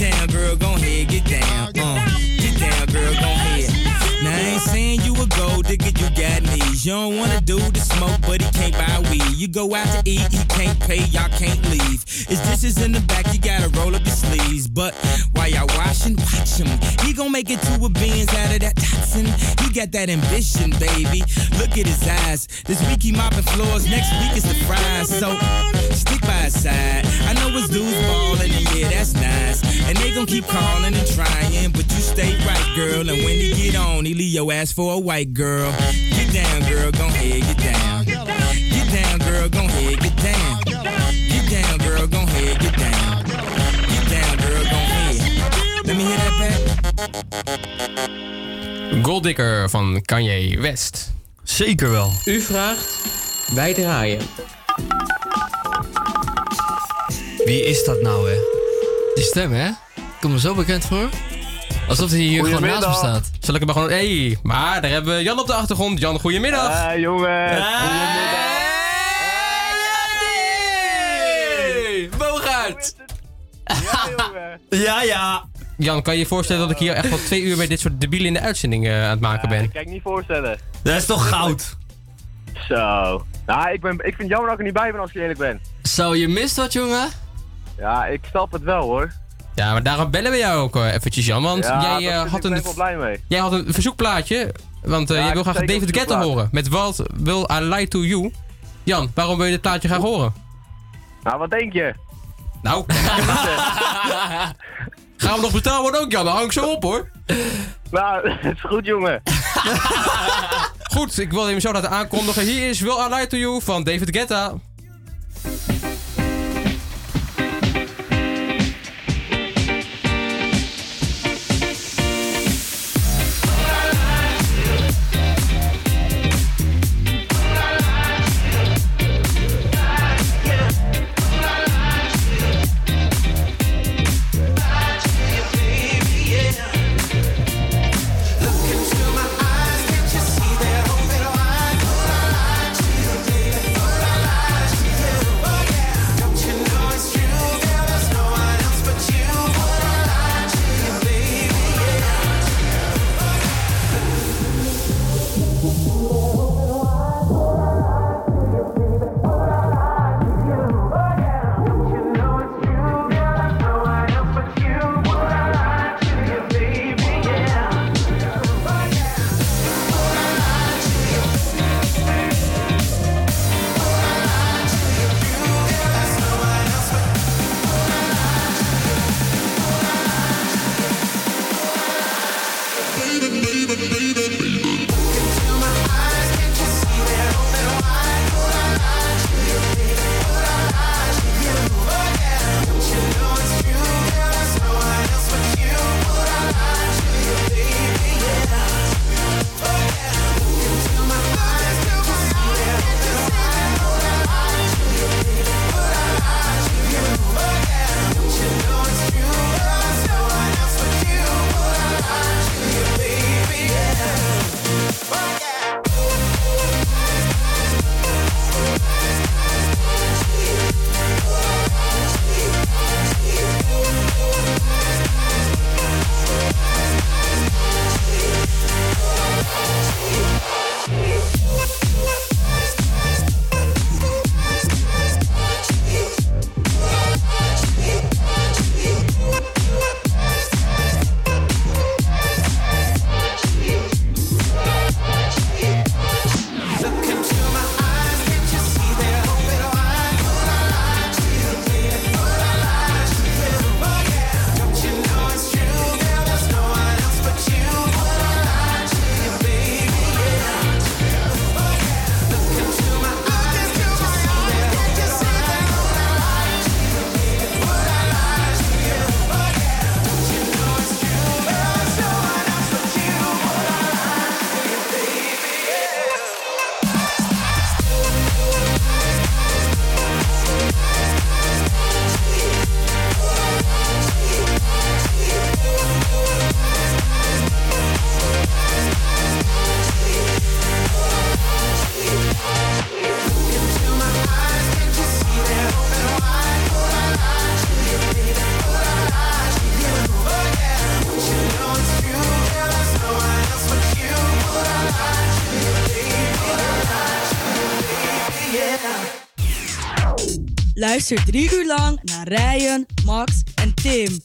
Down, girl, gon' head, get down. Uh, get down, girl, gon' head. Now I ain't saying you a gold digger, you got knees. You don't wanna do the smoke, but he can't buy weed. You go out to eat, he can't pay, y'all can't leave. His dishes in the back, you gotta roll up your sleeves. But while y'all washing, watch him. He gon' make it to a beans out of that toxin. He got that ambition, baby. Look at his eyes. This week he mopping floors, next week is the fries. So stick by his side. I know his dudes ballin', and yeah, that's nice. And they gon' keep calling and trying, but you stay right, girl. And when he get on, he leave your ass for a white girl. Get down, girl, gon' head, get down. Get down, girl, gon' head, get down. Get down, girl, gon' head, get down. Get down, girl, gon' head. Let me hear that back. Golddigger van Kanye West. Zeker wel. U vraagt, wij draaien. Wie is dat nou, hè? Die stem, hè? Komt me zo bekend voor. Alsof hij hier gewoon naast me staat. Zal ik hem maar gewoon... Hey, maar daar hebben we Jan op de achtergrond. Jan, goedemiddag. Ah, jongen. Hey, Bogaert. Ja, ja. Jan, kan je je voorstellen dat ik hier echt wel twee uur bij dit soort debielen in de uitzending eh, aan het maken ben? Dat kan ik niet voorstellen. Dat is toch goud? Zo. Nou, ik, ben, ik vind het jammer dat ik er niet bij ben als ik eerlijk ben. Zo, je mist wat, jongen? Ja, ik snap het wel hoor. Ja, maar daarom bellen we jou ook eh, eventjes, Jan. Want Ja, jij, eh, had een, blij mee. jij had een verzoekplaatje. Want eh, Ja, jij wil graag David Guetta horen. Met What Will I Lie To You? Jan, waarom wil je dit plaatje graag horen? Nou, wat denk je? Nou, gaan we nog betaald worden ook, Jan? Dan hang ik zo op, hoor. Nou, het is goed jongen. Goed, ik wil hem zo laten aankondigen. Hier is Will I Lie To You van David Guetta. Drie uur lang naar Ryan, Max en Tim.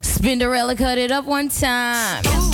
Spinderella cut it up one time.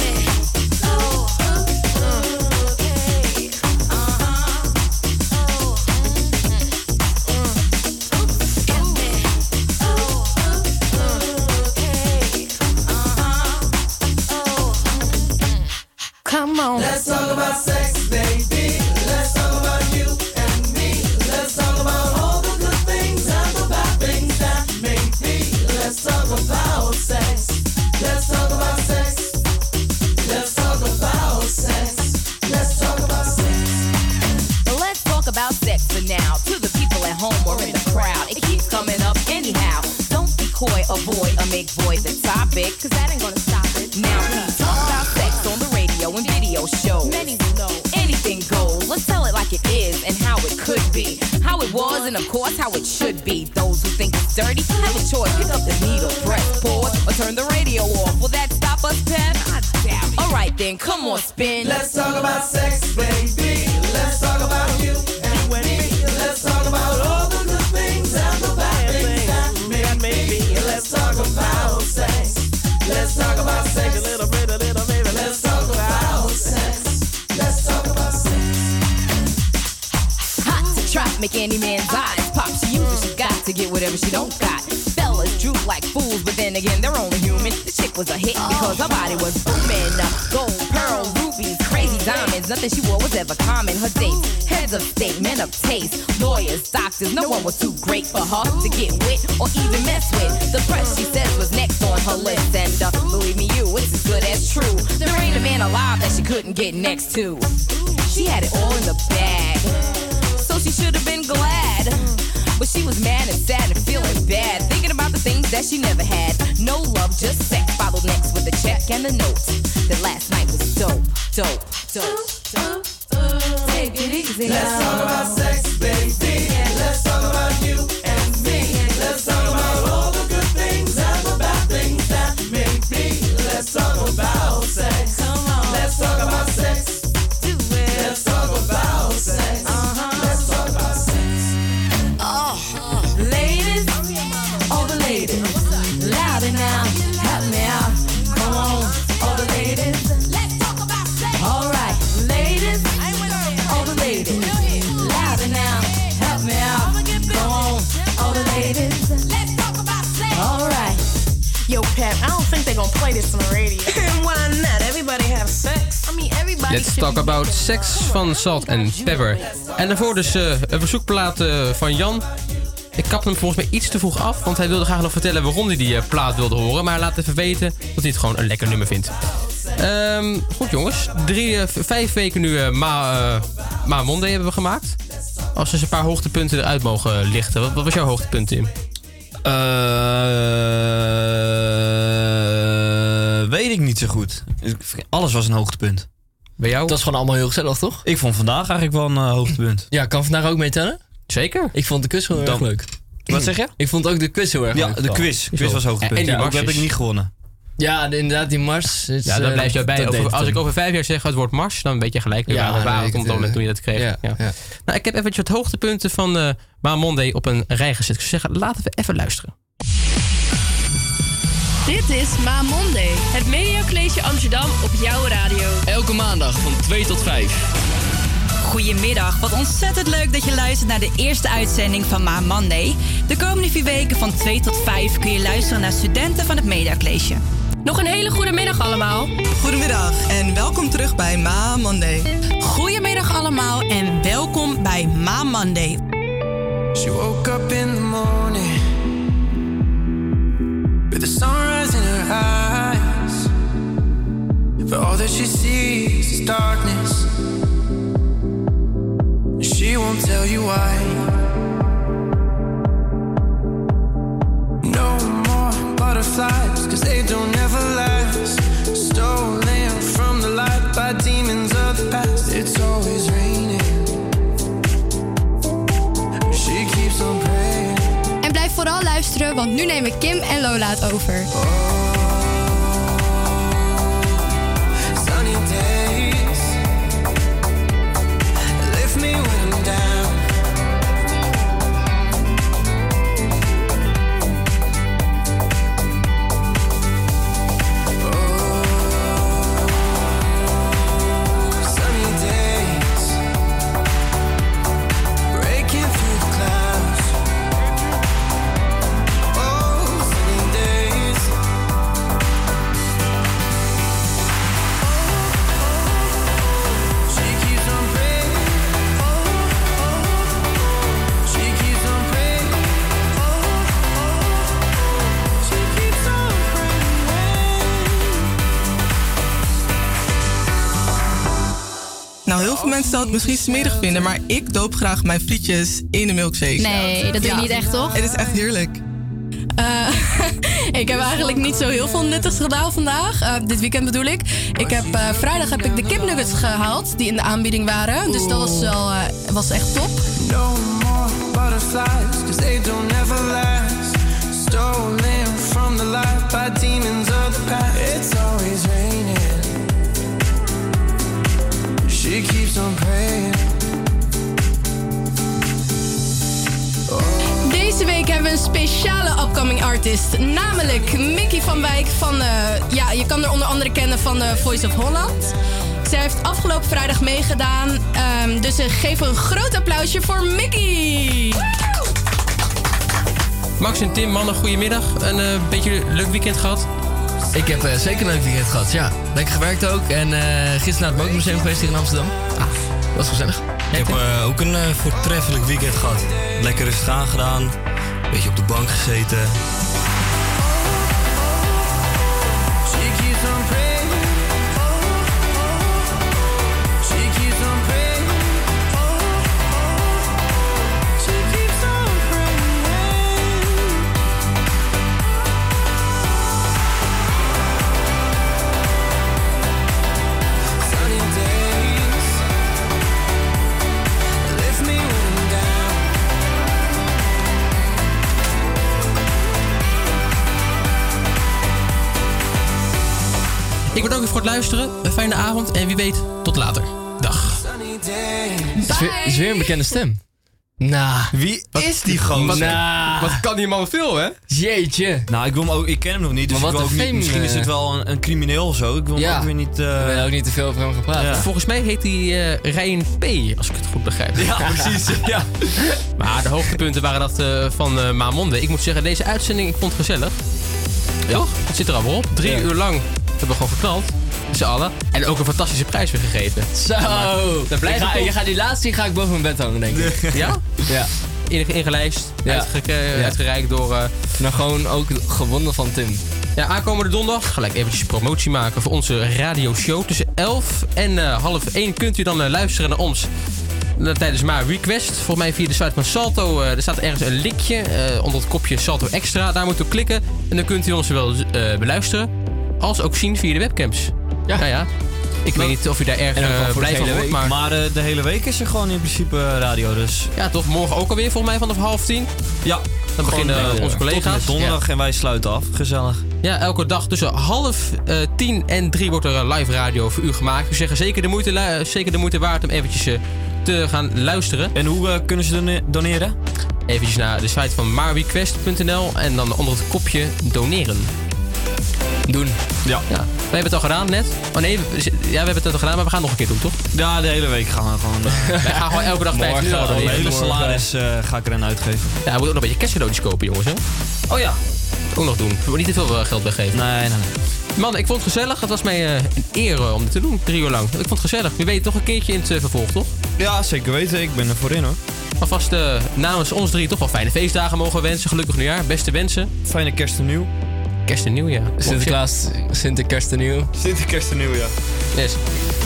Next to. She had it all in the bag so she should have been glad. But she was mad and sad and feeling bad, thinking about the things that she never had. No love, just sex. Followed next with a check and a note. Van Salt and Pepper. En daarvoor dus eh, een verzoekplaat eh, van Jan. Ik kap hem volgens mij iets te vroeg af, want hij wilde graag nog vertellen waarom hij die eh, plaat wilde horen. Maar laat even weten dat hij het gewoon een lekker nummer vindt. Ehm, goed jongens, Drie, vijf weken nu Ma, Ma Monday hebben we gemaakt. Als we eens een paar hoogtepunten eruit mogen lichten. Wat, was jouw hoogtepunt? Eh, weet ik niet zo goed. Alles was een hoogtepunt. Bij jou? Dat was gewoon allemaal heel gezellig, toch? Ik vond vandaag eigenlijk wel een eh, hoogtepunt. Ja, kan vandaag ook meetellen? Zeker. Ik vond de quiz heel erg leuk. Wat zeg je? Ik vond ook de quiz heel erg Ja, leuk. de quiz. Quiz was hoogtepunt. En die Ja, heb ik niet gewonnen. Ja, de- inderdaad, die mars. is, Ja, dan eh, blijf je bij. dat Over- deed als het ik over vijf jaar zeg het woord Mars, dan weet je gelijk Ja, waar het komt dan eh, toen je dat kreeg. ja, Ja. ja. Nou, ik heb eventjes wat hoogtepunten van eh Ma Monday op een rij gezet. Ik zou zeggen, laten we even luisteren. Dit is Ma Monday. Het Media College Amsterdam op jouw radio. Elke maandag van 2 tot 5. Goedemiddag, wat ontzettend leuk dat je luistert naar de eerste uitzending van Ma Monday. De komende vier weken van 2 tot 5 kun je luisteren naar studenten van het Media College. Nog een hele goede middag allemaal. Goedemiddag en welkom terug bij Ma Monday. Goedemiddag allemaal en welkom bij Ma Monday. She woke up in the morning with the sunrise in her eyes. But all that she sees is darkness. And she won't tell you why. No more butterflies, cause they don't ever last. Stolen from the light by demons of the past. Vooral luisteren, want nu nemen Kim en Lola het over. Nou, heel veel mensen zouden het misschien smerig vinden, maar ik doop graag mijn frietjes in de milkshake. Nee, dat doe je niet echt, toch? Het is echt heerlijk. Eh, ik heb eigenlijk niet zo heel veel nuttigs gedaan vandaag. Eh, dit weekend bedoel ik. ik heb, eh, vrijdag heb ik de kipnuggets gehaald die in de aanbieding waren. Dus dat was, wel, was echt top. No more butterflies, cause they don't ever last. Stolen from the life, by demons of the past. It's always raining. She keeps on praying. Oh. Deze week hebben we een speciale upcoming artist, namelijk Mickey van Wijk van, uh, ja, je kan haar onder andere kennen van de Voice of Holland. Zij heeft afgelopen vrijdag meegedaan, ehm, dus we geef een groot applausje voor Mickey. Max en Tim, mannen, goedemiddag. Een beetje leuk weekend gehad? Ik heb eh, zeker een leuk weekend gehad, ja. Lekker gewerkt ook. En eh, gisteren naar het Motormuseum geweest hier in Amsterdam. Ah, was gezellig. Ik heb eh, ook een voortreffelijk weekend gehad. Lekker rustig aangedaan. Beetje op de bank gezeten. Ik bedank u voor het luisteren. Een fijne avond en wie weet, tot later. Dag. Het is weer, het is weer een bekende stem. Nou. Wie is die gozer? Wat, Nou. Wat kan die man veel, hè? Jeetje. Nou, ik, wil hem ook, ik ken hem nog niet, dus Maar ik wil ook niet, misschien is het wel een, een crimineel of zo. Ik wil hem Ja. ook weer niet... eh, We ook niet te veel over hem gaan praten. Volgens mij heet hij eh Ryan P, als ik het goed begrijp. Ja, precies. ja. Maar de hoogtepunten waren dat eh, van eh Maamonde. Ik moet zeggen, deze uitzending, ik vond het gezellig. Toch? Het zit er al wel op. Drie Ja. uur lang hebben we gewoon geknald. Met z'n allen. En ook een fantastische prijs weer gegeven. Zo. Daar blijf Ik ga, je gaat die laatste die ga ik boven mijn bed hangen, denk ik. Ja? Ja. In- Ingelijst, Ja. eh, Ja. uitgereikt door... eh, Nou, gewoon ook gewonnen van Tim. Ja, aankomende donderdag gelijk eventjes promotie maken voor onze radioshow. Tussen 11 en eh, half 1 kunt u dan luisteren naar ons. Eh, Tijdens maar request. Volgens mij via de site van Salto. eh, er staat ergens een linkje eh, onder het kopje Salto Extra. Daar moet u klikken. En dan kunt u ons zowel beluisteren als ook zien via de webcams. Ja, ja. ja. Ik weet niet of u daar erg voor blij van wordt. Maar, Maar de hele week is er gewoon in principe radio, dus... ja, toch? Morgen ook alweer volgens mij vanaf half tien. Ja. Dan beginnen onze collega's. donderdag en wij sluiten af. Gezellig. Ja, elke dag tussen half tien en drie wordt er live radio voor u gemaakt. We zeggen zeker de moeite, zeker de moeite waard om eventjes te gaan luisteren. En hoe eh, kunnen ze done- doneren? Eventjes naar de site van marrequest.nl en dan onder het kopje doneren. Doen. Ja. ja. Wij hebben het al gedaan net. Oh nee, we, ja, we hebben het al gedaan, maar we gaan het nog een keer doen, toch? Ja, de hele week gaan we gewoon... eh, Wij gaan gewoon elke dag 15 euro Mijn doneren. hele salaris eh, ga ik erin uitgeven. Ja, we moeten ook nog een beetje kerstcadeautjes kopen, jongens. Hè? Oh ja. Ook nog doen. We moeten niet te veel eh, geld weggeven. Nee, nee, nee. Man, ik vond het gezellig. Het was mij eh, een eer eh, om dit te doen, drie uur lang. Ik vond het gezellig. Wie weet nog een keertje in het eh, vervolg, toch? Ja, zeker weten. Ik ben er voor in hoor. Alvast eh, namens ons drie toch wel fijne feestdagen mogen we wensen. Gelukkig nieuwjaar. Beste wensen. Fijne kerst en nieuw. Kerst en nieuw, ja. Sinterklaas, Sinterkerst en nieuw. Sinterkerst en nieuw, ja. Yes.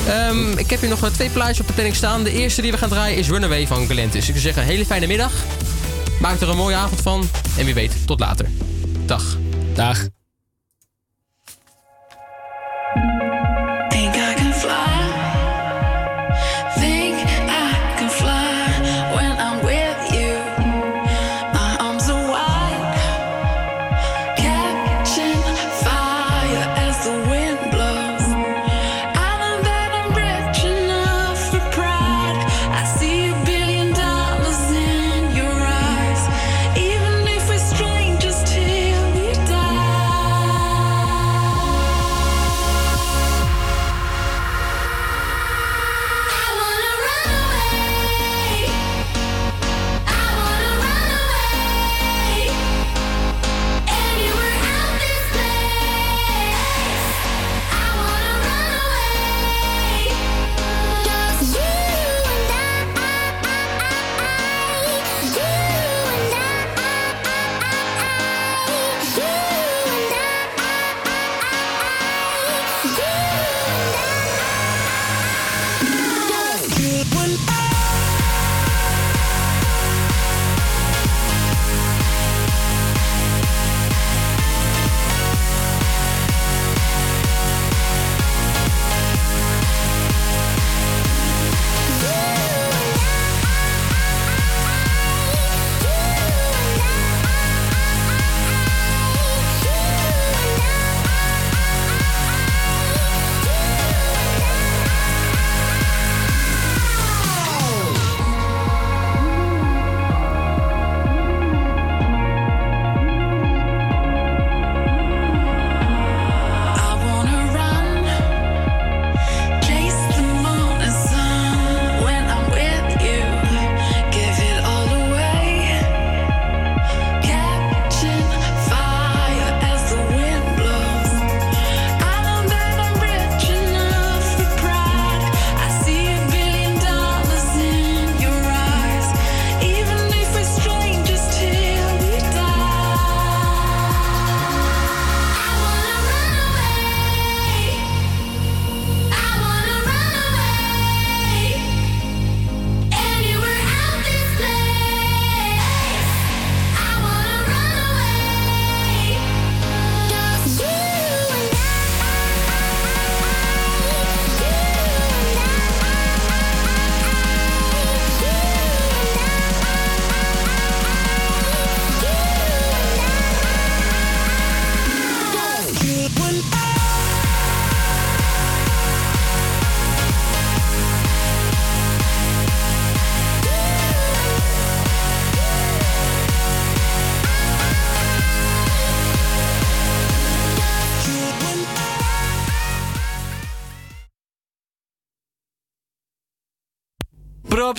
Ehm, ik heb hier nog twee plaatjes op de planning staan. De eerste die we gaan draaien is Runaway van Galantis. Ik zou zeggen, een hele fijne middag. Maak er een mooie avond van. En wie weet, tot later. Dag. Dag.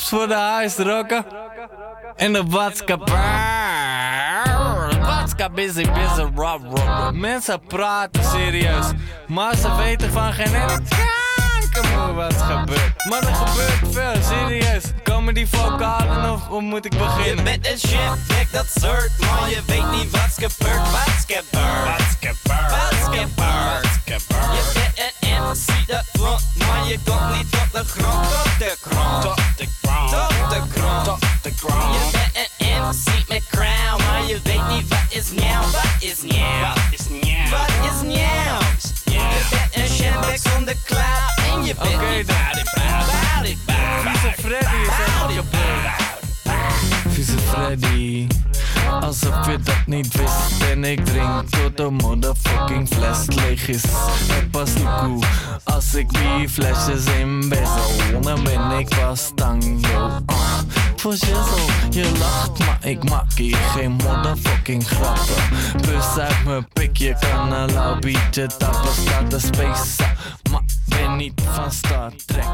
Voor de huisrokken. En de watskapper. De watskap busy busy rob rob. Mensen praten serieus, maar ze weten van geen ene kankermoe wat gebeurt. Maar er gebeurt veel, serieus. Komen die vocalen of hoe moet ik beginnen? Je bent een kijk dat soort, maar je weet niet gebeurd? Wat's gebeurd? Je bent MC dat front, maar je komt niet op de grond. Tot de grond. De grond. De grond. De grond. Je bent een MC crown, maar je weet niet wat is nieuw. Wat is nieuw? Wat is nieuw? Wat is? Je bent een shambek zonder cloud en je bent Oké niet Freddy is kapot. Vieze Freddy. Alsof je dat niet wist En ik drink tot de motherfucking fles leeg is Het pas cool Als ik die flesjes in bezel Dan ben ik pas tango uh. Voor shizzle, je lacht maar ik maak hier geen motherfucking grappen Bus uit mijn pik, je kan een lauw tappen Staat de space, maar ben niet van Star Trek